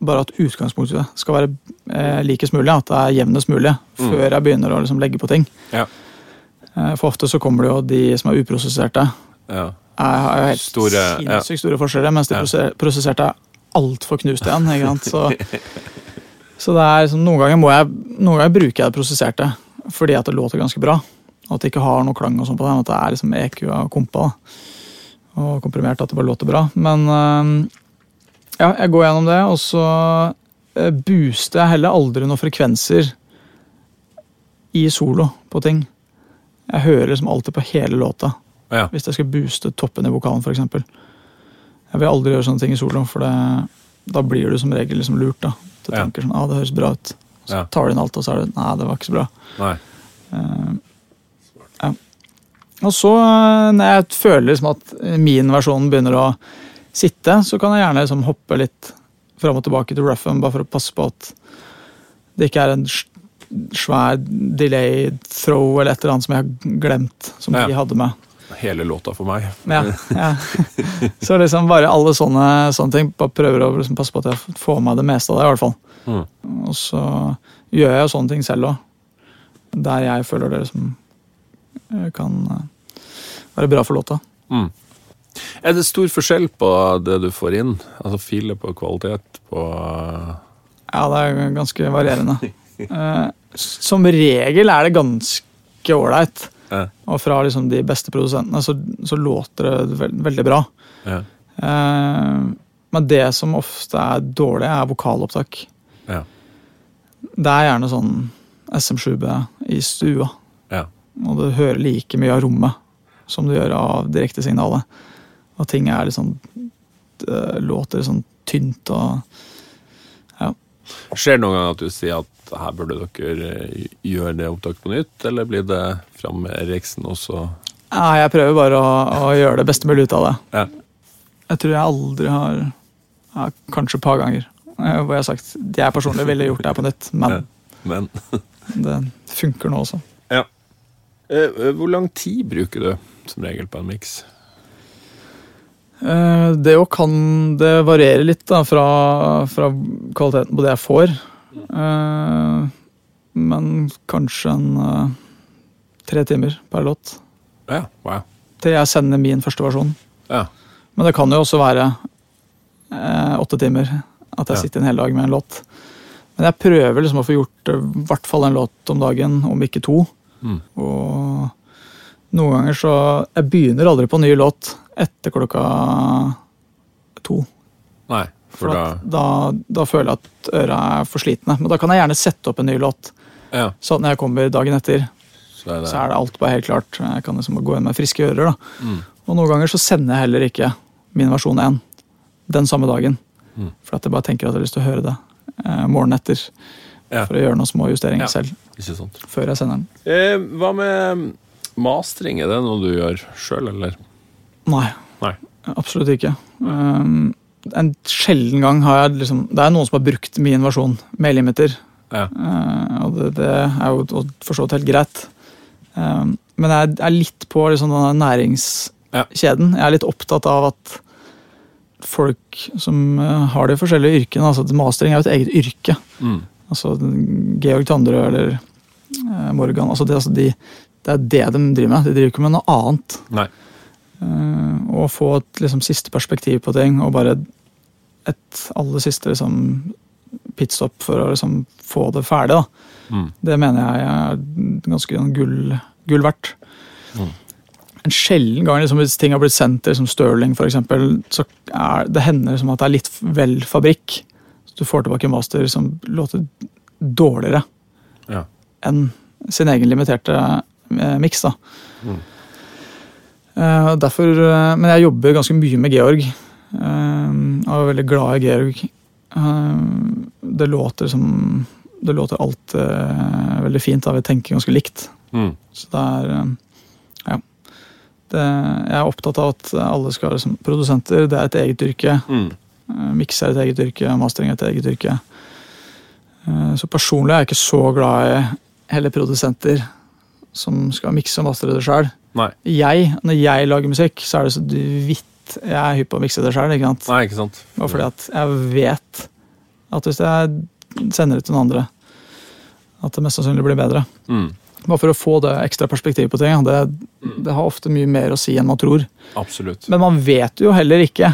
bare at utgangspunktet skal være eh, likest mulig. At det er jevnest mulig, Mm. før jeg begynner å liksom, legge på ting. Ja. Eh, for ofte så kommer det jo de som er uprosesserte, ja. er, har jo helt Store, ja. store forskjeller, mens de Ja. prosesserte er altfor knust igjen. Ikke sant? Så, [laughs] så det er liksom, noen ganger må jeg noen ganger bruker jeg det prosesserte fordi at det låter ganske bra. Og at det ikke har noe klang og sånn på det. men At det er liksom EQ av kompa. Og komprimert at det bare låter bra. Men ja, jeg går gjennom det, og så øh, booster jeg heller aldri noen frekvenser i solo på ting. Jeg hører liksom alltid på hele låta. ja. Hvis jeg skal booste toppen i vokalen, f.eks. Jeg vil aldri gjøre sånne ting i solo, for det, da blir du som regel liksom lurt. da. Du Ja. tenker sånn, ah, det høres bra ut. Så Ja. tar du inn alt, og så er det nei, det var ikke så bra. Nei. Uh, ja. Og så, eh, når jeg føler liksom at min versjon begynner å sitte, så kan jeg gjerne liksom hoppe litt fram og tilbake til roughen, bare for å passe på at det ikke er en svær delay throw eller et eller annet som jeg har glemt, som Ja. de hadde med. Hele låta for meg. Ja, ja. [laughs] Så liksom bare alle sånne, sånne ting. Bare prøver å liksom passe på at jeg får med det meste av det, i hvert fall. Mm. Og så gjør jeg jo sånne ting selv òg. Der jeg føler det liksom eh, kan eh, være bra for låta. Mm. Er det stor forskjell på det du får inn? Altså filer på kvalitet på Ja, det er ganske varierende. [laughs] Som regel er det ganske ålreit. Ja. Og fra liksom de beste produsentene så, så låter det veld, veldig bra. Ja. Eh, Men det som ofte er dårlig, er vokalopptak. Ja. Det er gjerne sånn SM7B i stua. Ja. Og du hører like mye av rommet som du gjør av direktesignalet. Og ting er det Låter sånn tynt og Skjer det noen gang at du sier at her burde dere eh, gjøre det opptaket på nytt, eller blir det fram med Eriksen også? Ja, jeg prøver bare å, å gjøre det beste mulig ut av det. Ja. Jeg tror jeg aldri har ja, Kanskje et par ganger eh, hvor jeg har sagt at jeg personlig ville gjort det her på nytt, [laughs] men Men [laughs] det funker nå også. ja. Eh, Hvor lang tid bruker du som regel på en miks? Eh, Det jo kan Det varierer litt da, fra, fra kvaliteten på det jeg får. Eh, Men kanskje en eh, tre timer per låt. Ja, wow. Til jeg sender min første versjon. Ja. Men det kan jo også være eh, åtte timer. At jeg Ja. sitter en hel dag med en låt. Men jeg prøver liksom å få gjort i hvert fall en låt om dagen, om ikke to. Mm. Og noen ganger så Jeg begynner aldri på en ny låt etter klokka to. Nei, For for da da, da føler jeg at øra er for slitne. Men da kan jeg gjerne sette opp en ny låt. Ja, Så at når jeg kommer dagen etter, så er det så er det alt bare helt klart. Jeg kan liksom gå inn med friske ører. da. Mm. Og noen ganger så sender jeg heller ikke min versjon 1 den samme dagen. Mm. For at jeg bare tenker at jeg har lyst til å høre det eh, morgenen etter. Ja. For å gjøre noen små justeringer Ja. selv Ikke sant. før jeg sender den. Eh, hva med mastering? Er det noe du gjør sjøl, eller? Nei, Nei. absolutt ikke. Um, en sjelden gang har jeg liksom Det er noen som har brukt min versjon med limiter. Ja. Uh, og det, det er jo for så vidt helt greit. Um, men jeg er litt på liksom denne næringskjeden. Jeg er litt opptatt av at folk som eh, har de forskjellige yrkene altså Mastering er jo et eget yrke. Mm. Altså Georg Tandrø eller eh, Morgan. altså det, altså de, det er det de driver med. De driver ikke med noe annet. Nei. Eh, og få et liksom, siste perspektiv på ting, og bare et aller siste liksom, pitstop for å liksom, få det ferdig. Mm. Det mener jeg er ganske sånn gull, gull verdt. Mm. En sjelden gang liksom, hvis ting har blitt sendt til liksom Stirling, eksempel, så er det hender liksom, at det er litt vel fabrikk. Så du får tilbake en master som låter dårligere Ja. enn sin egen limiterte eh, miks. Mm. Eh, derfor, eh, men jeg jobber ganske mye med Georg. Jeg og er veldig glad i Georg. Eh, det låter som Det låter alt eh, veldig fint. da Vi tenker ganske likt. Mm. Så det er eh, Ja. Det, jeg er opptatt av at alle skal være som produsenter. Det er et eget yrke. Mm. Eh, Miks er et eget yrke, mastering er et eget yrke. Eh, Så personlig er jeg ikke så glad i heller produsenter som skal mikse og mastre det sjøl. Nei. Jeg, når jeg lager musikk, så er det så vidt jeg er hypp på å mikse det sjøl. Nei, ikke sant. Bare fordi at jeg vet at hvis jeg sender det til noen andre, at det mest sannsynlig blir bedre. Mm. Bare for å få det ekstra perspektivet på ting. Det, det har ofte mye mer å si enn man tror. Absolutt. Men man vet jo heller ikke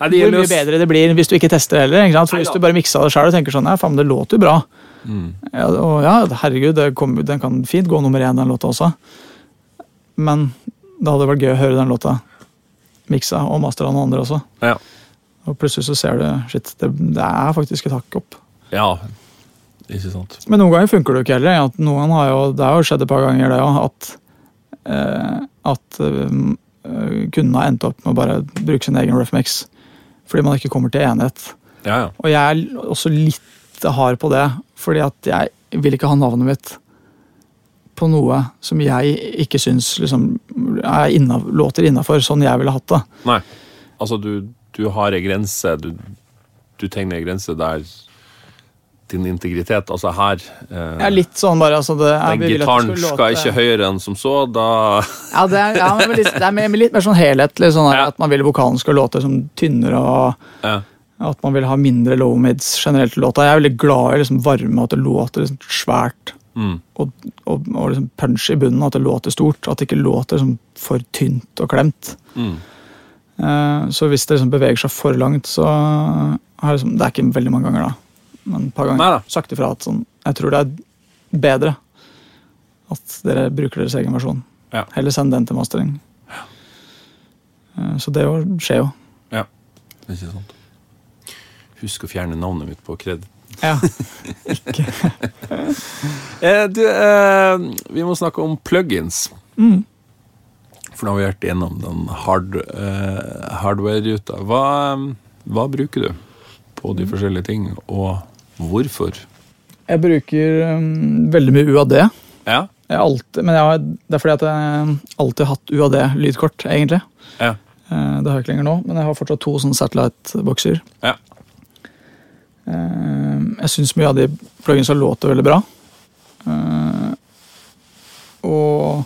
Nei, det hvor mye bedre det blir hvis du ikke tester heller. Ikke sant? For Nei Hvis du bare miksa det sjøl og tenker sånn ja, faen, det låter jo bra. Mm. Ja, og ja, herregud, kom, den kan fint gå nummer én, den låta også. Men det hadde vært gøy å høre den låta miksa og mastra av noen andre også. Ja. Og plutselig så ser du shit, det, det er faktisk et hakk opp. ja. Ikke sant. Men noen ganger funker det jo ikke heller. At noen har jo, det har jo skjedd et par ganger det òg, at, eh, at eh, kundene har endt opp med å bare bruke sin egen rough mix. Fordi man ikke kommer til enighet. Ja, ja. Og jeg er også litt hard på det, fordi at jeg vil ikke ha navnet mitt på noe som jeg ikke syns liksom, er inna, låter innafor sånn jeg ville hatt det. Nei. Altså, du, du har ei grense. Du, du tegner ei grense der din integritet. Altså her eh, er litt sånn bare altså det, jeg Den gitaren skal låte- ikke høyere enn som så, da Ja, det er, ja, men litt, det er mer, litt mer sånn helhetlig. Sånn Ja. At man vil vokalen skal låte som tynnere, og ja. at man vil ha mindre low mids generelt i låta. Jeg er veldig glad i liksom varme, at det låter liksom svært. Mm. Og, og, og liksom punch i bunnen, at det låter stort. At det ikke låter liksom for tynt og klemt. Mm. Eh, Så hvis det liksom beveger seg for langt, så har liksom Det er ikke veldig mange ganger, da. Men et par ganger Neida. sagt ifra at sånn Jeg tror det er bedre at dere bruker deres egen versjon. Ja. Heller send den til mastering. Eh, Så det skjer jo. ja. det Ikke sant. Husk å fjerne navnet mitt på kred. Ja. Ikke [laughs] du, eh, vi må snakke om plugins. Mm. For nå har vi vært gjennom den hard, eh, hardware-ruta. Hva, hva bruker du på de forskjellige ting, og hvorfor? Jeg bruker um, veldig mye UAD. Ja. Jeg alltid, men jeg det er fordi at jeg alltid har hatt UAD-lydkort, egentlig. Ja. Eh, Det har jeg ikke lenger nå, men jeg har fortsatt to sånne satellite-bokser. Ja. Eh, Jeg syns mye av de pluginsa låter veldig bra. Eh, Og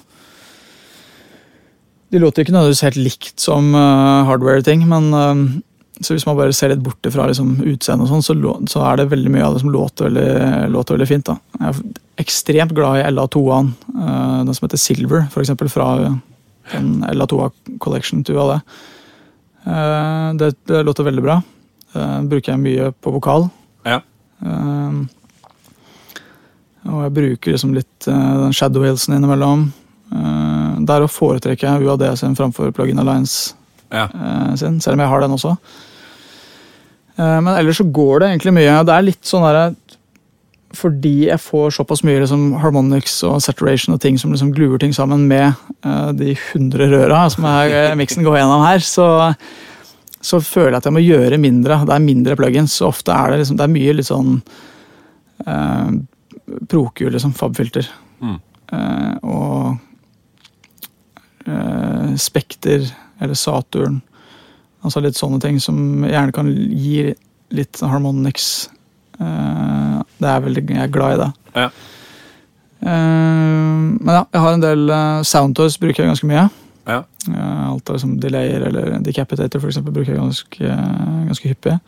de låter ikke nødvendigvis helt likt som eh, hardware-ting, men eh, så hvis man bare ser litt bort fra liksom, utseendet, og sånn, så, så er det veldig mye av det som låter veldig, låter veldig fint. Da. Jeg er ekstremt glad i LA2-en, uh, den som heter Silver, eksempel, fra den LA2A Collection til UAD. Uh, Det, det låter veldig bra. Det bruker jeg mye på vokal. Ja. Uh, og jeg bruker liksom litt uh, den Shadow Hilsen innimellom. Uh, der å foretrekke jeg UAD sin framfor Plugin Alliance Ja. sin, selv om jeg har den også. Men ellers så går det egentlig mye. Det er litt sånn derre Fordi jeg får såpass mye liksom, harmonics og saturation og ting som liksom gluer ting sammen med de 100 røra som [laughs] eh, miksen går gjennom her, så, så føler jeg at jeg må gjøre mindre. Det er mindre plugins. Så ofte er det liksom Det er mye litt sånn eh, prokhjul, liksom. Fabfilter. Mm. Eh, og eh, Spekter eller Saturn. Altså litt sånne ting som gjerne kan gi litt harmonics. Eh, det er veldig, jeg er glad i det. Ja. Eh, men ja, jeg har en del uh, soundtoys bruker jeg ganske mye. Eh, alt av liksom delayer eller decapitator for eksempel, bruker jeg ganske, ganske hyppig.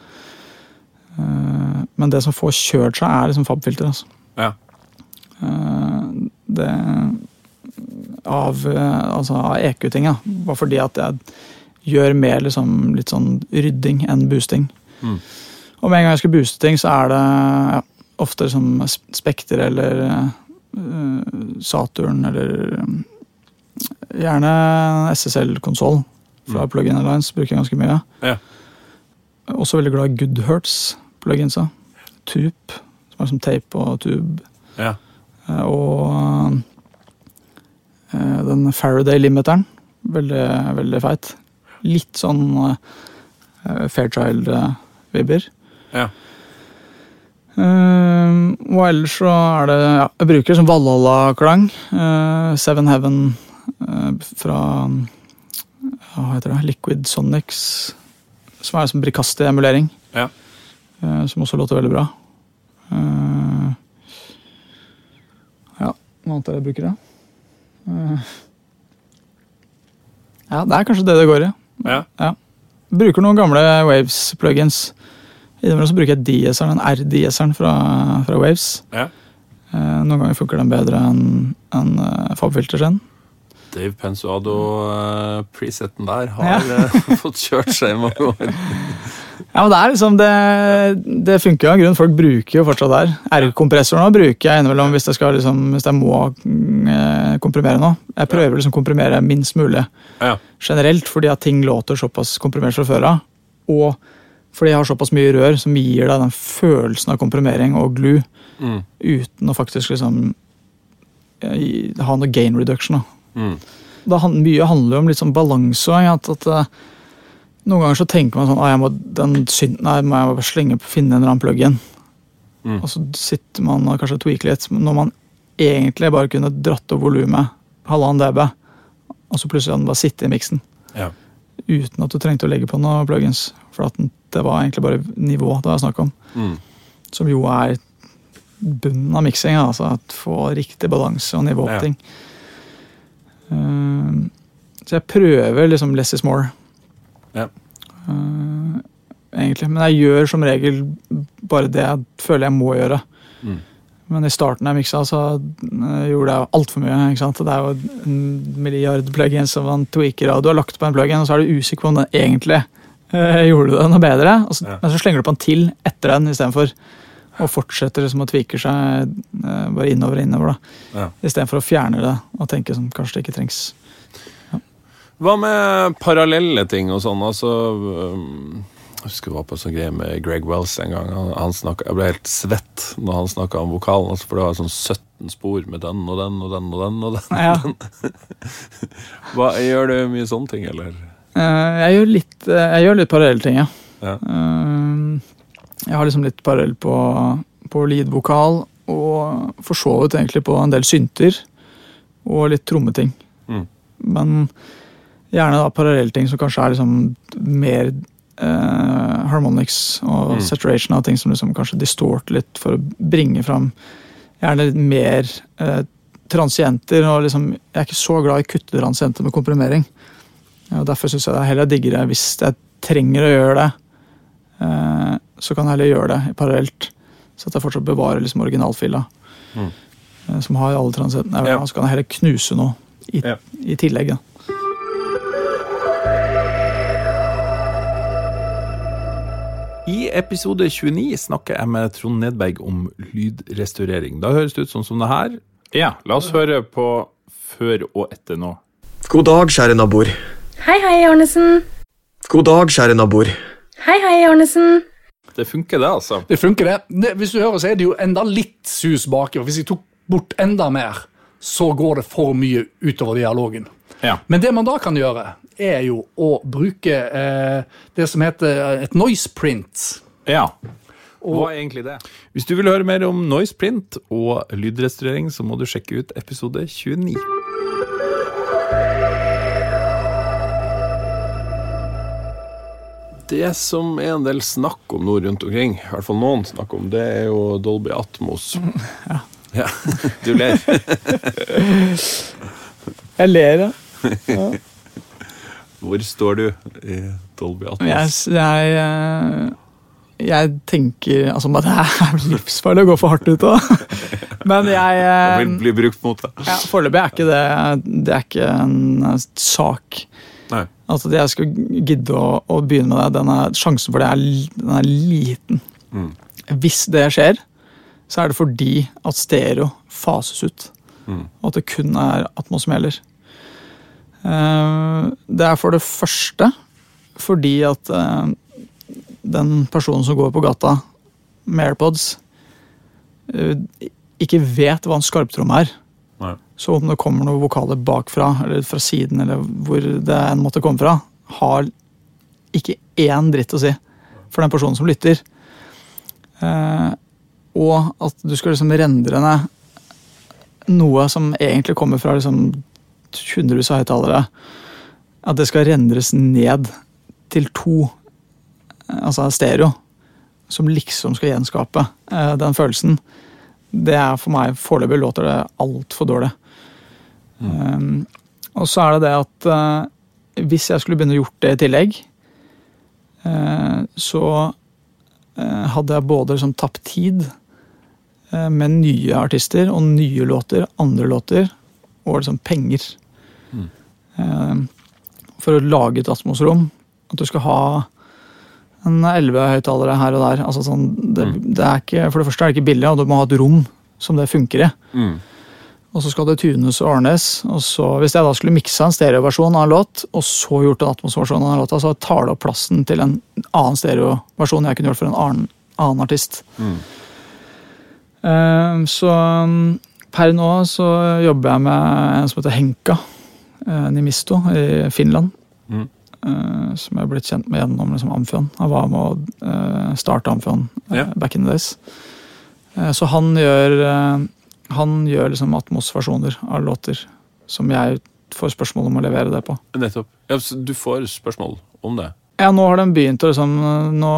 Eh, men det som får kjørt seg, er liksom fabfilter. Altså. Ja. Eh, det Av, eh, altså, av EQ-ting, ja. Bare fordi at jeg gjør mer liksom, litt sånn rydding enn boosting. Mm. Og med en gang jeg skal booste ting, så er det ja, ofte liksom Spekter eller uh, Saturn eller eh, Gjerne SSL-konsoll fra Mm. Plugin Alliance bruker jeg ganske mye. Ja. Også veldig glad i Goodhurts-pluginsa. Tube, som er som tape og tube. Ja. Eh, Og eh, den Faraday-limiteren. Veldig, veldig feit. Litt sånn eh, Fairchild-vibber. Ja. Uh, og ellers så er det ja, Jeg bruker sånn Valhalla-klang. Uh, Seven Heaven fra Hva heter det? Liquid Sonics. Som er som brikastig emulering. Ja. eh, som også låter veldig bra. Eh, ja, noe annet er jeg bruker, da? Eh, ja, det er kanskje det det går i. Ja. Bruker noen gamle Waves-plugins. Innimellom så bruker jeg DSR-en, den R-DS-eren fra, fra Waves. Ja. Noen ganger funker den bedre enn en, uh, Fabfilter sin. Dave Pensuado-presetten der har ja. [laughs] fått kjørt seg i mange år. [laughs] Ja, men Det er liksom, det, det funker jo av grunn. Folk bruker jo fortsatt der. R-kompressoren bruker jeg innimellom hvis jeg, skal, liksom, hvis jeg må eh, komprimere noe. Jeg prøver liksom å komprimere minst mulig Ja. generelt, fordi at ting låter såpass komprimert fra før av. Og fordi jeg har såpass mye rør som gir deg den følelsen av komprimering og glue, Mm. uten å faktisk liksom eh, ha noe gain reduction. da. Mm. det han, mye handler jo om sånn balanse. At, at, eh, noen ganger så tenker man sånn at må, den synten her må jeg bare slenge på, finne en eller annen plug-in. Mm. Og så sitter man og kanskje tweaker litt, når man egentlig bare kunne dratt opp volumet halvannen dB, og så plutselig hadde den bare sittet i miksen. Ja. Uten at du trengte å legge på noen plugins. For at det var egentlig bare nivå det var snakk om. Mm. Som jo er bunnen av miksing. Altså at få riktig balanse og nivå på Ja. ting. Eh, så jeg prøver liksom less is more. Ja. Eh, egentlig. Men jeg gjør som regel bare det jeg føler jeg må gjøre. Mm. Men i starten jeg miksa, så eh, gjorde jeg altfor mye. ikke sant? Det er jo en milliard plugins som man tweaker, og du har lagt på en plugin, og så er du usikker på om den egentlig gjorde det noe bedre. Så, Ja. Men så slenger du på en til etter den istedenfor. Og fortsetter liksom å tvike seg eh, bare innover og innover. da. Ja. Istedenfor å fjerne det og tenke som kanskje det ikke trengs. Hva med parallelle ting og sånn? Altså um, Jeg husker jeg var på en sånn greie med Greg Wells en gang. Han, han snakket, jeg ble helt svett når han snakka om vokalen, altså, for det var sånn 17 spor med den og den og den og den. og den. Ja. [laughs] Hva, gjør du mye sånne ting, eller? Uh, jeg gjør litt, uh, jeg gjør litt parallelle ting, ja. Ja. Eh, jeg har liksom litt parallell på, på lead-vokal, og for så vidt egentlig på en del synter. Og litt trommeting. Mm. Men gjerne da parallellting som kanskje er liksom mer eh, harmonics og Mm. saturation av ting som liksom kanskje distorter litt for å bringe fram gjerne litt mer eh, transienter. og liksom, Jeg er ikke så glad i kutte-transienter med komprimering. Ja, og derfor syns jeg det er heller diggere hvis jeg trenger å gjøre det, så kan jeg heller gjøre det parallelt. Så at jeg fortsatt bevarer liksom originalfila, Mm. eh, som har alle transettene. Ja. Så kan jeg heller knuse noe i, Ja. i tillegg. Da. I episode 29 snakker jeg med Trond Nedberg om lydrestaurering. Da høres det ut sånn som det her. Ja, la oss høre på før og etter nå. God dag, kjære naboer. Hei, hei, Arnesen. God dag, kjære naboer. Hei, hei, Arnesen. Det funker, det, altså. Det funker, det. det. Hvis du hører, så er det jo enda litt sus baki. og Hvis jeg tok bort enda mer, så går det for mye utover dialogen. Ja. Men det man da kan gjøre, er jo å bruke eh, det som heter et noise print. Ja. Hva er egentlig det? Hvis du vil høre mer om noise print og lydrestaurering, så må du sjekke ut episode 29. Det som er en del snakk om nå rundt omkring, i hvert fall noen snakker om, det er jo Dolby Atmos. [laughs] Ja. ja. Du ler. [laughs] Jeg ler, ja. Hvor står du i Dolby Atmos? Jeg, jeg, eh, jeg tenker altså, Det er livsfarlig å gå for hardt ut av. [laughs] Men jeg Det eh, blir, blir brukt mot deg. ja, Foreløpig er ikke det Det er ikke en eh, sak. Nei. Altså at jeg skal gidde å, å begynne med det, den er, sjansen for det er, den er liten. Mm. Hvis det skjer, så er det fordi at stereo fases ut. Mm. Og at det kun er Atmo som gjelder. Eh, Det er for det første fordi at eh, den personen som går på gata med AirPods, eh, ikke vet hva en skarptromme er. Så om det kommer noen vokaler bakfra eller fra siden, eller hvor det enn måtte komme fra, har ikke én dritt å si for den personen som lytter. Eh, og at du skal liksom rendre ned noe som egentlig kommer fra liksom hundrevis av høyttalere. At det skal rendres ned til to, eh, altså stereo, som liksom skal gjenskape eh, den følelsen. Det er for meg Foreløpig låter det altfor dårlig. Um, og så er det det at uh, hvis jeg skulle begynne å gjort det i tillegg, uh, så uh, hadde jeg både liksom tapt tid med nye artister og nye låter, andre låter, og liksom penger. Eh, for å lage et Atmos-rom. At du skal ha en elleve høyttalere her og der. Altså sånn, det, det er ikke, for det første er det ikke billig, og du må ha et rom som det funker i. Mm. Og så skal det tunes og ordnes. og så Hvis jeg da skulle miksa en stereoversjon av en låt, og så gjort en Atmos-versjon av den låta, så tar det opp plassen til en annen stereoversjon jeg kunne gjort for en annen, annen artist. Mm. Uh, så um, per nå så jobber jeg med en som heter Henka uh, Nimisto i Finland. Mm. Uh, som jeg er blitt kjent med gjennom liksom, Amfion. Han var med å starte Amfion Ja. back in the days. Så han gjør han gjør liksom Atmos-versjoner av låter som jeg får spørsmål om å levere det på. Nettopp. Ja, du får spørsmål om det? Ja, nå har de begynt å liksom nå,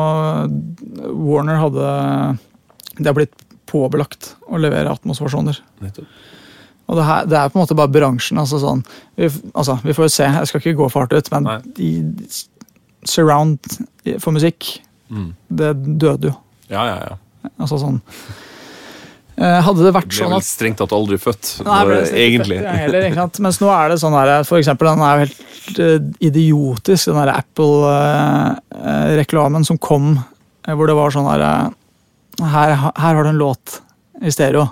Warner hadde Det har blitt påbelagt å levere Atmos-versjoner. Nettopp. Og det, her, det er på en måte bare bransjen. altså sånn, Vi, altså, vi får jo se, jeg skal ikke gå for hardt ut, men de, surround for musikk, Mm. det døde jo. Ja, ja, ja. Altså sånn Hadde det vært Ble sånn vel at strengt tatt aldri født. Nei, ble ikke egentlig. født, heller, ikke? Mens nå er det sånn her, for eksempel, den er jo helt eh, idiotisk, den der Apple-reklamen som kom, eh, hvor det var sånn her, eh, her Her har du en låt i stereo.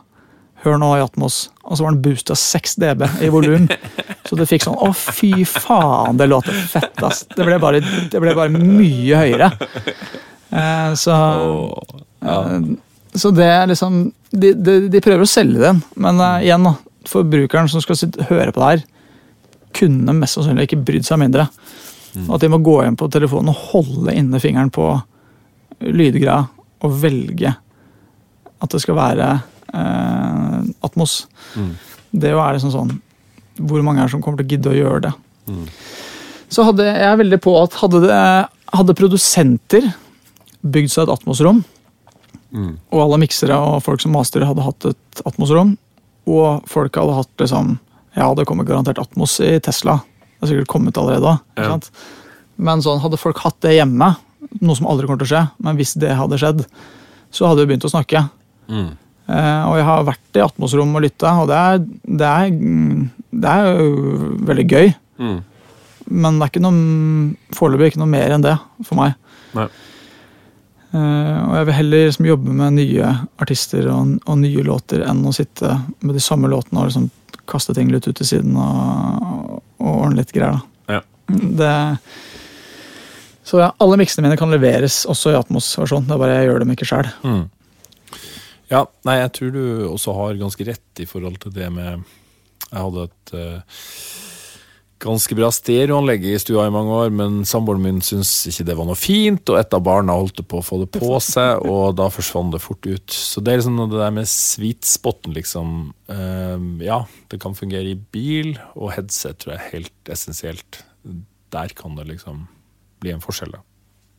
Hør nå i Atmos. Og så var den boosta 6 dB i volum. [laughs] Så du fikk sånn Å, fy faen, det låter fett, ass. Det ble bare, det ble bare mye høyere. Eh, så ja. Så det er liksom De, de, de prøver å selge den, men uh, igjen, da. Forbrukeren som skal sitte, høre på det her, kunne mest sannsynlig ikke brydd seg mindre. Mm. At de må gå inn på telefonen og holde inne fingeren på lydgreia og velge at det skal være uh, Atmos. Mm. Det er liksom sånn Hvor mange er det som kommer til å gidde å gjøre det? Mm. Så hadde jeg er veldig på at hadde, det, hadde produsenter bygd seg et Atmos-rom, Mm. og alle miksere og folk som mastere hadde hatt et Atmos-rom, og folk hadde hatt liksom Ja, det kommer garantert Atmos i Tesla. Det har sikkert kommet allerede da. Ja. Men sånn, hadde folk hatt det hjemme, noe som aldri kommer til å skje, men hvis det hadde skjedd, så hadde vi begynt å snakke. Mm. Eh, og jeg har vært i Atmos-rom og lytta, og det er, det, er, det er jo veldig gøy. Mm. Men det er ikke noe foreløpig ikke noe mer enn det for meg. Nei. Eh, og jeg vil heller liksom jobbe med nye artister og, og nye låter enn å sitte med de samme låtene og liksom kaste ting litt ut til siden og, og ordne litt greier. Ja. Det, så ja, alle miksene mine kan leveres også i Atmos-versjon. Det er bare jeg gjør dem ikke sjøl. Mm. Ja, nei, jeg tror du også har ganske rett i forhold til det med Jeg hadde et eh, ganske bra stereoanlegg i stua i mange år, men samboeren min syntes ikke det var noe fint, og et av barna holdt på å få det på seg, og da forsvant det fort ut. Så det er liksom det der med sweet spoten, liksom. eh, ja, det kan fungere i bil, og headset tror jeg er helt essensielt. Der kan det liksom bli en forskjell, da.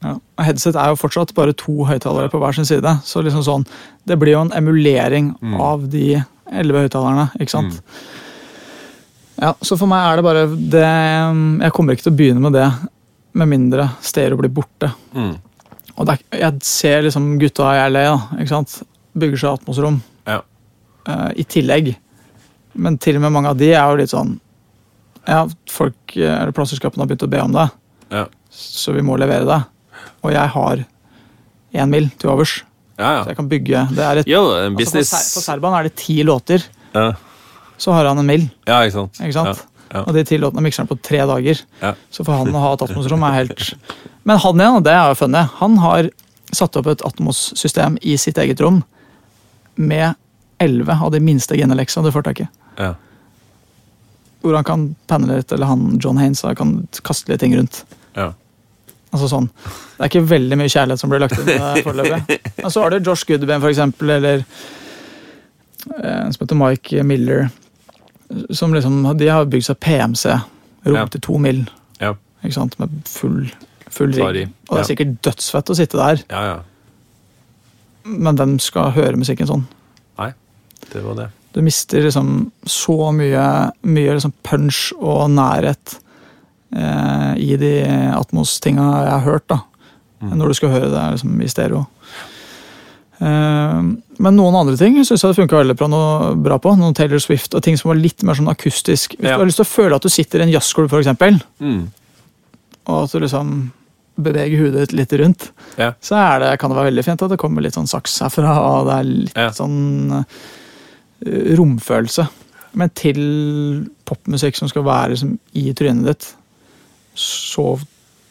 Ja. Headset er jo fortsatt bare to høyttalere på hver sin side. Så liksom sånn, det blir jo en emulering av de elleve høyttalerne. ikke sant? Ja, Så for meg er det bare det Jeg kommer ikke til å begynne med det med mindre Stero blir borte. Mm. Og er, jeg ser liksom gutta i LA, da, ikke sant? bygger seg atmosrom Ja. uh, i tillegg. Men til og med mange av de er jo litt sånn Ja, folk eh, eller plateselskapene har begynt å be om det, Ja. så vi må levere det. Og jeg har én mil til overs, Ja, så jeg kan bygge Det er et Jo, en altså for, Ser- for Serban er det ti låter, ja. Så har han en mil. ja, ikke sant? Ikke sant? Ja, ja. Og de ti mikseren mikser på tre dager. Ja. Så for han å ha et Atmos-rom er helt Men han igjen, og det er jo funny, han har satt opp et Atmos-system i sitt eget rom med elleve av de minste geneleksene du får tak i. Ja. Hvor han kan panne litt, eller han John Haines kan kaste litt ting rundt. Ja. Altså sånn. Det er ikke veldig mye kjærlighet som blir lagt inn foreløpig. Men så har du Josh Goodbane, for eksempel, eller eh, en som heter Mike Miller. Som liksom, De har bygd seg PMC-rom Ja. til to mil. Ja. Ikke sant? Med full, full rigg. Og det er sikkert dødsfett å sitte der, ja, ja. men hvem skal høre musikken sånn? Nei, det var det. Du mister liksom så mye, mye liksom punch og nærhet eh, i de Atmos-tinga jeg har hørt, da. Når du skal høre det liksom, i stereo. Eh, men noen andre ting syns jeg det funka veldig bra, på. Noen Taylor Swift og ting som var litt mer sånn akustisk. Hvis Ja. du har lyst til å føle at du sitter i en jazzklubb, eksempel, Mm. og at du liksom beveger hodet litt rundt, Ja. så er det, kan det være veldig fint at det kommer litt sånn saks herfra, og det er litt Ja. sånn eh, romfølelse. Men til popmusikk som skal være liksom, i trynet ditt, så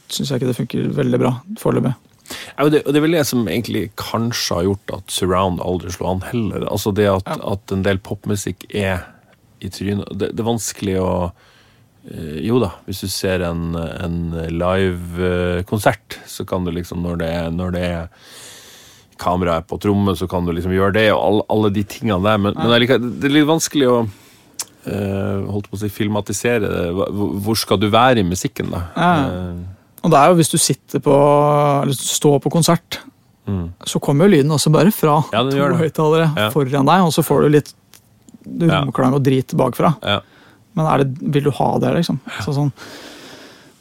syns jeg ikke det funker veldig bra foreløpig. Ja, og det, og det er vel det som egentlig kanskje har gjort at surround aldri slo an heller. Altså det at, Ja. at en del popmusikk er i trynet. Det, det er vanskelig å eh, Jo da, hvis du ser en, en live-konsert, så kan du liksom, når det, er- når det er kameraet er på trommet, så kan du liksom gjøre det, og alle, alle de tingene der. Men, men det er litt vanskelig å uh, holdt på å si, filmatisere det. Hvor skal du være i musikken, da? Ja. Eh, Og det er jo hvis du sitter på, eller står på konsert, så kommer jo lyden også bare fra Ja, to høyttalere Ja. foran deg, og så får du litt romklang og drit bakfra. Ja. Men er det, vil du ha det, liksom? Så, sånn.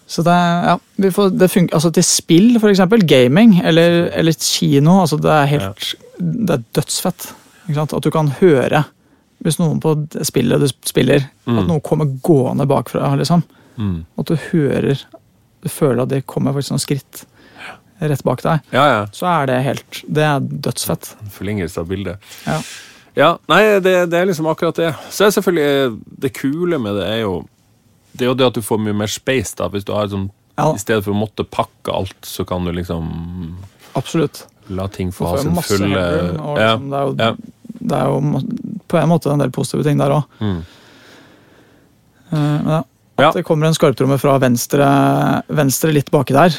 så det, ja, vi får, det funker, altså til spill, for eksempel, gaming, eller, eller kino, altså det er helt Det er dødsfett. At du kan høre, hvis noen på spillet du spiller, at noen kommer gående bakfra, liksom. Mm. At du hører Du føler at det kommer faktisk noen skritt rett bak deg. Ja, ja. Så er det helt Det er dødsfett. Forlengelse av bildet. Ja. Ja, nei, det, det er liksom akkurat det. Så er selvfølgelig det kule med det er jo Det er jo det at du får mye mer space, da. Hvis du har sånn. I stedet for å måtte pakke alt, så kan du liksom Absolutt. la ting få ha sin fulle ja. liksom, det, er jo, ja. det er jo på en måte en del positive ting der òg. Mm. ja. At Ja. det kommer en skarptromme fra venstre, venstre litt baki der,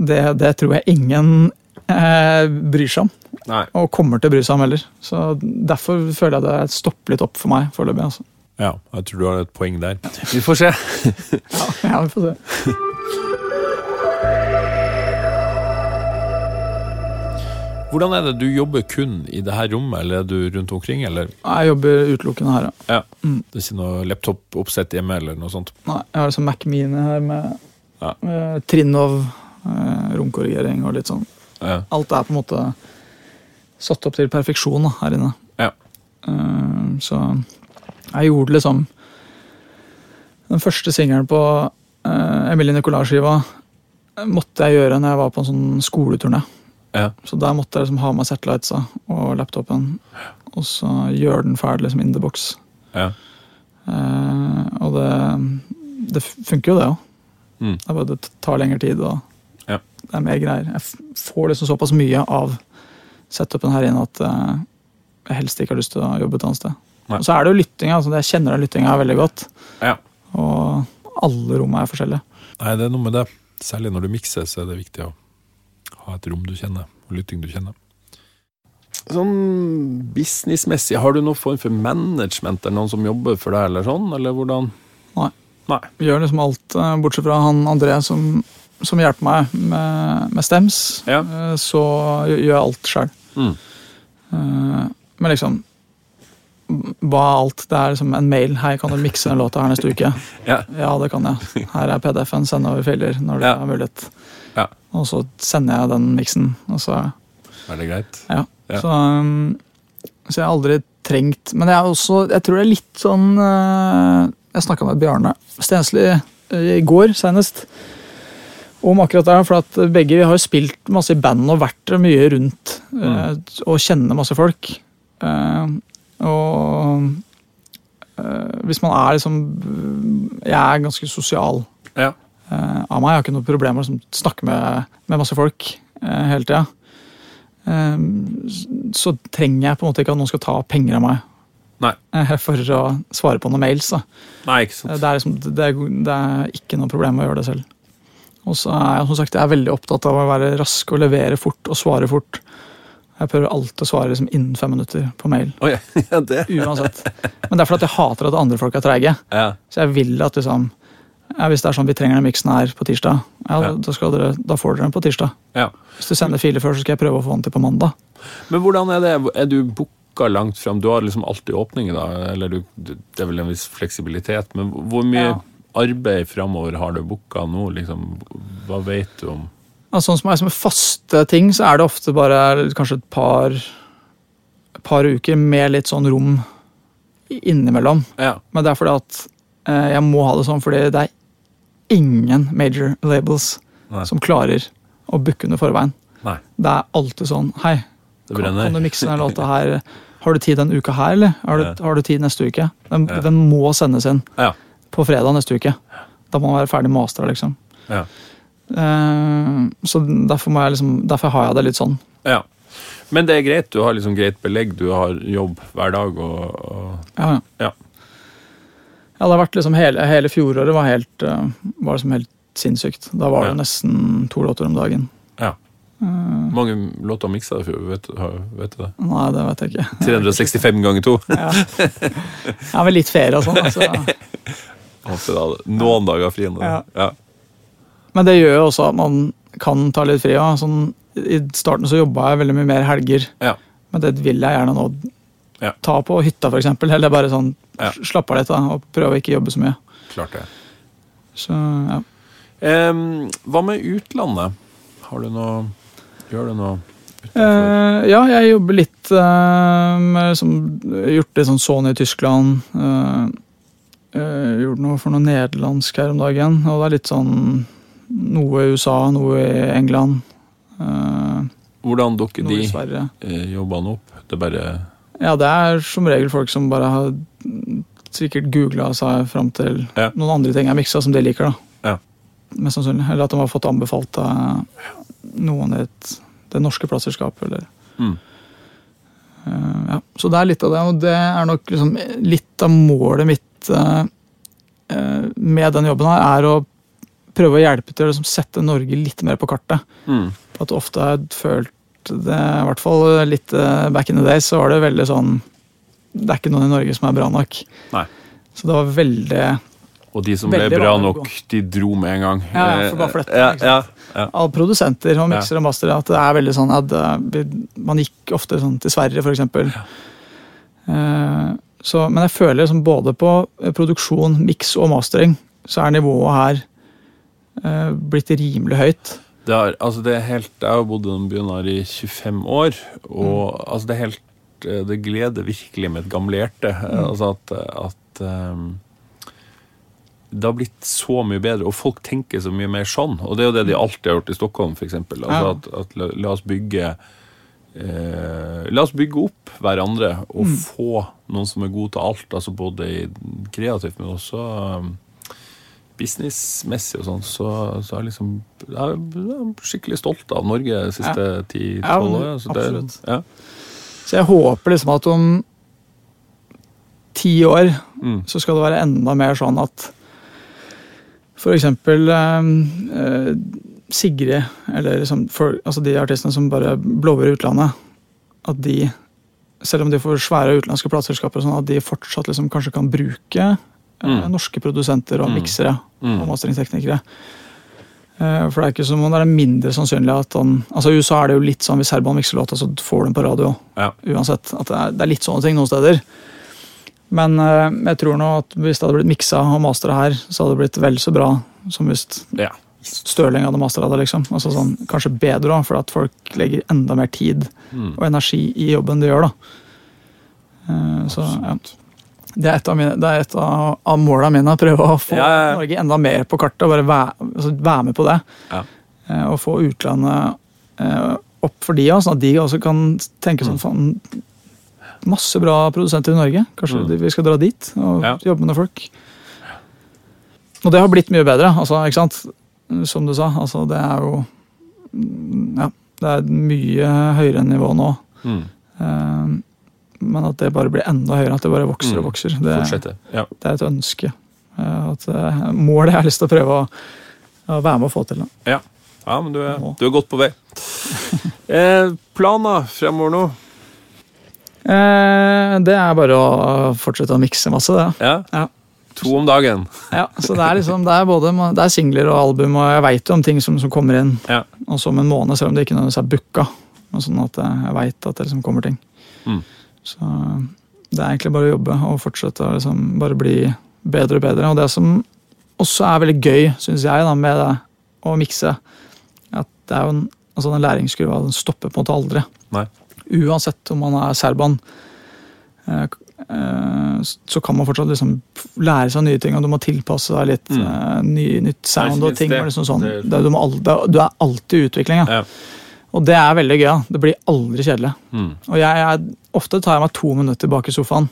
det, det tror jeg ingen eh, bryr seg om. Nei. Og kommer til å bry seg om heller. Så Derfor føler jeg det stopper litt opp for meg foreløpig. Altså. Ja, jeg tror du har et poeng der. Vi får se. [laughs] Ja, vi får se. [laughs] Hvordan er det du jobber kun i det her rommet, eller er du rundt omkring, eller? Jeg jobber utelukkende her, ja. Ja. Det er ikke noe laptop-oppsett hjemme, eller noe sånt? Nei, jeg har liksom Mac Mini her med, Ja. med Trinnov, eh, romkorrigering og litt sånn. Ja. Alt er på en måte satt opp til perfeksjon da, her inne. Ja. Eh, så jeg gjorde liksom Den første singelen på uh, Emilie Nicolas-skiva måtte jeg gjøre når jeg var på en sånn skoleturné. Ja. Så der måtte jeg liksom ha med satellightsa og laptopen, og så gjøre den ferdig liksom in the box. Ja. Eh, og det, det funker jo, det òg. Mm. Det er bare det tar lengre tid, og Ja. det er mer greier. Jeg får liksom såpass mye av setupen her inne at eh, jeg helst ikke har lyst til å jobbe et annet sted. Nei. Og så er det jo lyttinga. Altså, jeg kjenner den lyttinga veldig godt. ja. Og alle rommene er forskjellige. Nei, det er noe med det. Særlig når du mikser, så er det viktig å ha et rom du kjenner, og lytting du kjenner. Sånn businessmessig, har du noen form for management eller noen som jobber for deg, eller sånn, eller hvordan? Nei. Nei. Gjør liksom alt, eh, bortsett fra han André som, som hjelper meg med, med stems. Ja. eh, Så gjør jeg alt sjøl. Mm. Men liksom Hva er alt? Det er liksom en mail. Hei, kan du mikse den låta her neste uke? [laughs] Ja. Ja, det kan jeg. Her er PDF-en. Send over filer når det Ja. er mulighet. Ja. Og så sender jeg den miksen, og så Er det greit? Ja. Ja. Så, um, så jeg har aldri trengt Men jeg er også Jeg tror det er litt sånn uh, Jeg snakka med Bjarne Stensli uh, i går senest om akkurat det. For at begge vi har spilt masse i band og vært mye rundt uh, og kjenner masse folk. Og hvis man er liksom Jeg er ganske sosial Ja. Eh, av meg. Jeg har ikke noe problem med å liksom, snakke med, med masse folk eh, hele tida. Eh, så trenger jeg på en måte ikke at noen skal ta penger av meg Nei. eh, for å svare på noen mails. Da. Nei, ikke sant. Det, er liksom, det, er, det er ikke noe problem å gjøre det selv. Og så er jeg som sagt, jeg er veldig opptatt av å være rask og levere fort og svare fort. Jeg prøver alltid å svare liksom innen fem minutter på mail. Oi, [laughs] ja, det. Uansett. Men det er fordi at jeg hater at andre folk er treige. Ja. Så jeg vil at liksom ja, Hvis det er sånn vi trenger den miksen her på tirsdag, ja, Ja. Da, skal dere, da får dere den på tirsdag. ja. Hvis du sender filer før, så skal jeg prøve å få den til på mandag. Men hvordan er det? Er du booka langt fram? Du har liksom alltid åpninger, da? Eller du, det er vel en viss fleksibilitet, men hvor mye arbeid framover har du booka nå? Liksom, hva vet du om Ja, sånn som er som faste ting, så er det ofte bare kanskje et par, et par uker med litt sånn rom innimellom. Ja. Men det er fordi at eh, jeg må ha det sånn, fordi det er ingen major labels Nei. som klarer å booke under forveien. Nei. Det er alltid sånn Hei, kan, kan du mikse denne låta her? Har du tid denne uka her, eller? Har du, Ja. har du tid neste uke? Den, Ja. den må sendes inn Ja. på fredag neste uke. Da må den være ferdig mastra, liksom. Ja. Eh, så derfor, må jeg liksom, derfor har jeg det litt sånn. ja. Men det er greit. Du har liksom greit belegg. Du har jobb hver dag og, og Ja, ja. Ja. Det har vært liksom hele, hele fjoråret var helt, eh, var liksom helt sinnssykt. Da var det Ja. nesten to låter om dagen. Ja. mange låter miksa du? Vet, fjor? vet du det? Nei, det vet jeg ikke. 365 ganger to. Ja. ja, men litt ferie og sånn. Altså. Noen dager fri. Ja. Ja. Men det gjør jo også at man kan ta litt fri. Ja. Sånn, I starten så jobba jeg veldig mye mer helger, Ja. men det vil jeg gjerne nå Ja. ta på hytta, f.eks. Eller bare sånn Ja. slappe av litt da, og prøve å ikke jobbe så mye. Klart det. Så ja. Eh, hva med utlandet? Har du noe Gjør du noe? Eh, ja, jeg jobber litt eh, med liksom, Gjort litt sånn Sony i Tyskland. Uh, gjort noe for noe nederlandsk her om dagen. Og det er litt sånn noe i USA, noe i England. eh, Hvordan dukker de eh, jobbene opp? Det er bare Ja, det er som regel folk som bare har sikkert googla seg fram til Ja. noen andre ting er miksa som de liker. da. Ja. Mest sannsynlig. Eller at de har fått anbefalt av noen i et, det norske plateselskapet. Eller Mm. Uh, ja. Så det er litt av det, og det er nok liksom litt av målet mitt uh, uh, med den jobben her, er å prøve å hjelpe til å liksom sette Norge litt mer på kartet. mm. At ofte har jeg følt det, i hvert fall litt eh, back in the days, så var det veldig sånn Det er ikke noen i Norge som er bra nok. Nei. Så det var veldig Og de som ble bra nok, de dro med en gang. Ja, ja, for bare for dette, Ja, ja, ja. Alle produsenter og mikser og mastere, at det er veldig sånn at eh, man gikk ofte sånn til Sverige. Eh, så, men jeg føler liksom både på eh, produksjon, miks og mastering, så er nivået her eh, blitt rimelig høyt. Det, er, altså det er helt, jeg har bodd i den byen her i 25 år, og Mm. altså det helt eh, Det gleder virkelig med et gamlehjerte. Mm. Altså at, at um, det har blitt så mye bedre, og folk tenker så mye mer sånn. Og det er jo det de alltid har gjort i Stockholm, f.eks. Altså Ja. at, at la, la oss bygge eh, La oss bygge opp hverandre og Mm. få noen som er gode til alt. Altså både kreativt, men også um, businessmessig og sånn. Så, så er jeg liksom jeg er skikkelig stolt av Norge de siste Ja, ti-tolv men årene. Så det- absolutt. Ja. Så jeg håper liksom at om ti år Mm. så skal det være enda mer sånn at for eksempel eh, Sigrid, eller liksom for, altså de artistene som bare blower utlandet, at de, selv om de får svære utenlandske plateselskaper, sånn, at de fortsatt liksom kanskje kan bruke Mm. norske produsenter og Mm. miksere Mm. og masteringsteknikere. Eh, For det er ikke som om det er mindre sannsynlig at han Altså I USA er det jo litt sånn hvis Herban mikser låta, så får du den på radio Ja. uansett. At det er, det er litt sånne ting noen steder. Men uh, jeg tror nå at hvis det hadde blitt miksa og mastra her, så hadde det blitt vel så bra som hvis ja. Stirling hadde mastra det. liksom. Altså sånn, Kanskje bedre da, for at folk legger enda mer tid Mm. og energi i jobben de gjør. da. Uh, Så ja. Det er et av, mine, det et av, av måla mine. Å prøve å få Ja, ja. Norge enda mer på kartet. og Bare være, altså, være med på det. Ja. Eh, Og få utlandet eh, opp for de òg, sånn at de også kan tenke Mm. sånn faen Masse bra produsenter i Norge. Kanskje Mm. vi skal dra dit og jobbe med noen folk. Og det har blitt mye bedre, altså, ikke sant? Som du sa. Altså, det er jo mm, Ja, det er et mye høyere nivå nå. Mm. Eh, Men at det bare blir enda høyere, at det bare vokser og Mm. vokser. Det, Ja. det er et ønske. Eh, At eh, Målet jeg har lyst til å prøve å, å være med å få til. Da. ja. ja, men du er, du er godt på vei. [laughs] Eh, planer fremover nå? Eh, Det er bare å fortsette å mikse masse, det. Ja? Ja. To om dagen. Ja, så det er liksom, det er både det er singler og album, og jeg veit om ting som, som kommer inn Ja. også om en måned, selv om det ikke nødvendigvis er booka. Sånn at jeg, jeg veit at det liksom kommer ting. Mm. Så det er egentlig bare å jobbe og fortsette å liksom bare bli bedre og bedre. Og det som også er veldig gøy, syns jeg, da, med det å mikse, at det er jo en, altså den læringskurva den stopper på en måte aldri. Nei. Uansett om man er serban, eh, eh, så kan man fortsatt liksom lære seg nye ting, og du må tilpasse deg litt Mm. eh, ny, nytt sound og ting. det. og Liksom sånn. Det- du, må al- du er alltid i utvikling. Ja. Ja. Og det er veldig gøy. Ja. Det blir aldri kjedelig. Mm. Og jeg, jeg, ofte tar jeg meg to minutter bak i sofaen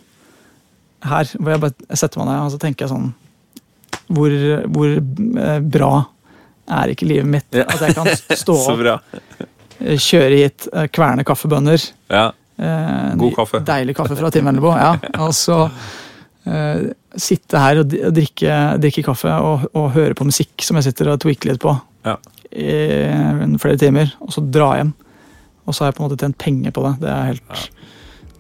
her, hvor jeg bare setter meg ned og så tenker jeg sånn Hvor, hvor eh, bra er ikke livet mitt? Ja. At jeg kan [laughs] stå opp, eh, kjøre hit, eh, kverne kaffebønner. Ja. Eh, God kaffe. Deilig kaffe fra Tim Vendelbo. Ja. [laughs] Og så eh, sitte her og, og drikke, drikke kaffe og, og høre på musikk som jeg sitter og tweaker litt på Ja. i flere timer, og så dra hjem. Og så har jeg på en måte tjent penger på det. Det er helt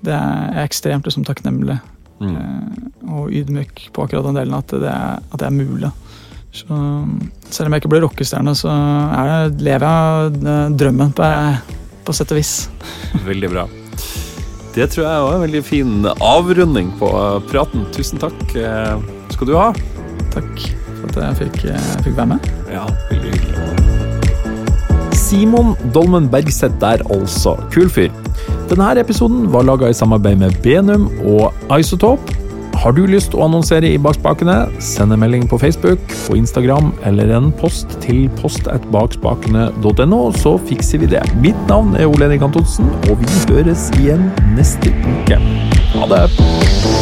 det er, ekstremt liksom, takknemlig Mm. eh, og ydmyk på akkurat den delen at det er, at det er mulig. Så selv om jeg ikke blir rockestjerne, så er det, lever jeg eh, drømmen på, på sett og vis. [laughs] Veldig bra. Det tror jeg var en veldig fin avrunding på praten. Tusen takk eh, skal du ha. Takk for at jeg fikk, jeg fikk være med. Ja, veldig hyggelig. Simon Dolmen Bergseth der, altså. Kul fyr. Denne episoden var laga i samarbeid med Benum og Isotope. Har du lyst å annonsere i Bakspakene, send en melding på Facebook, og Instagram eller en post til post.bakspakene.no, så fikser vi det. Mitt navn er Ole Henrik Antonsen, og vi høres igjen neste uke. Ha det!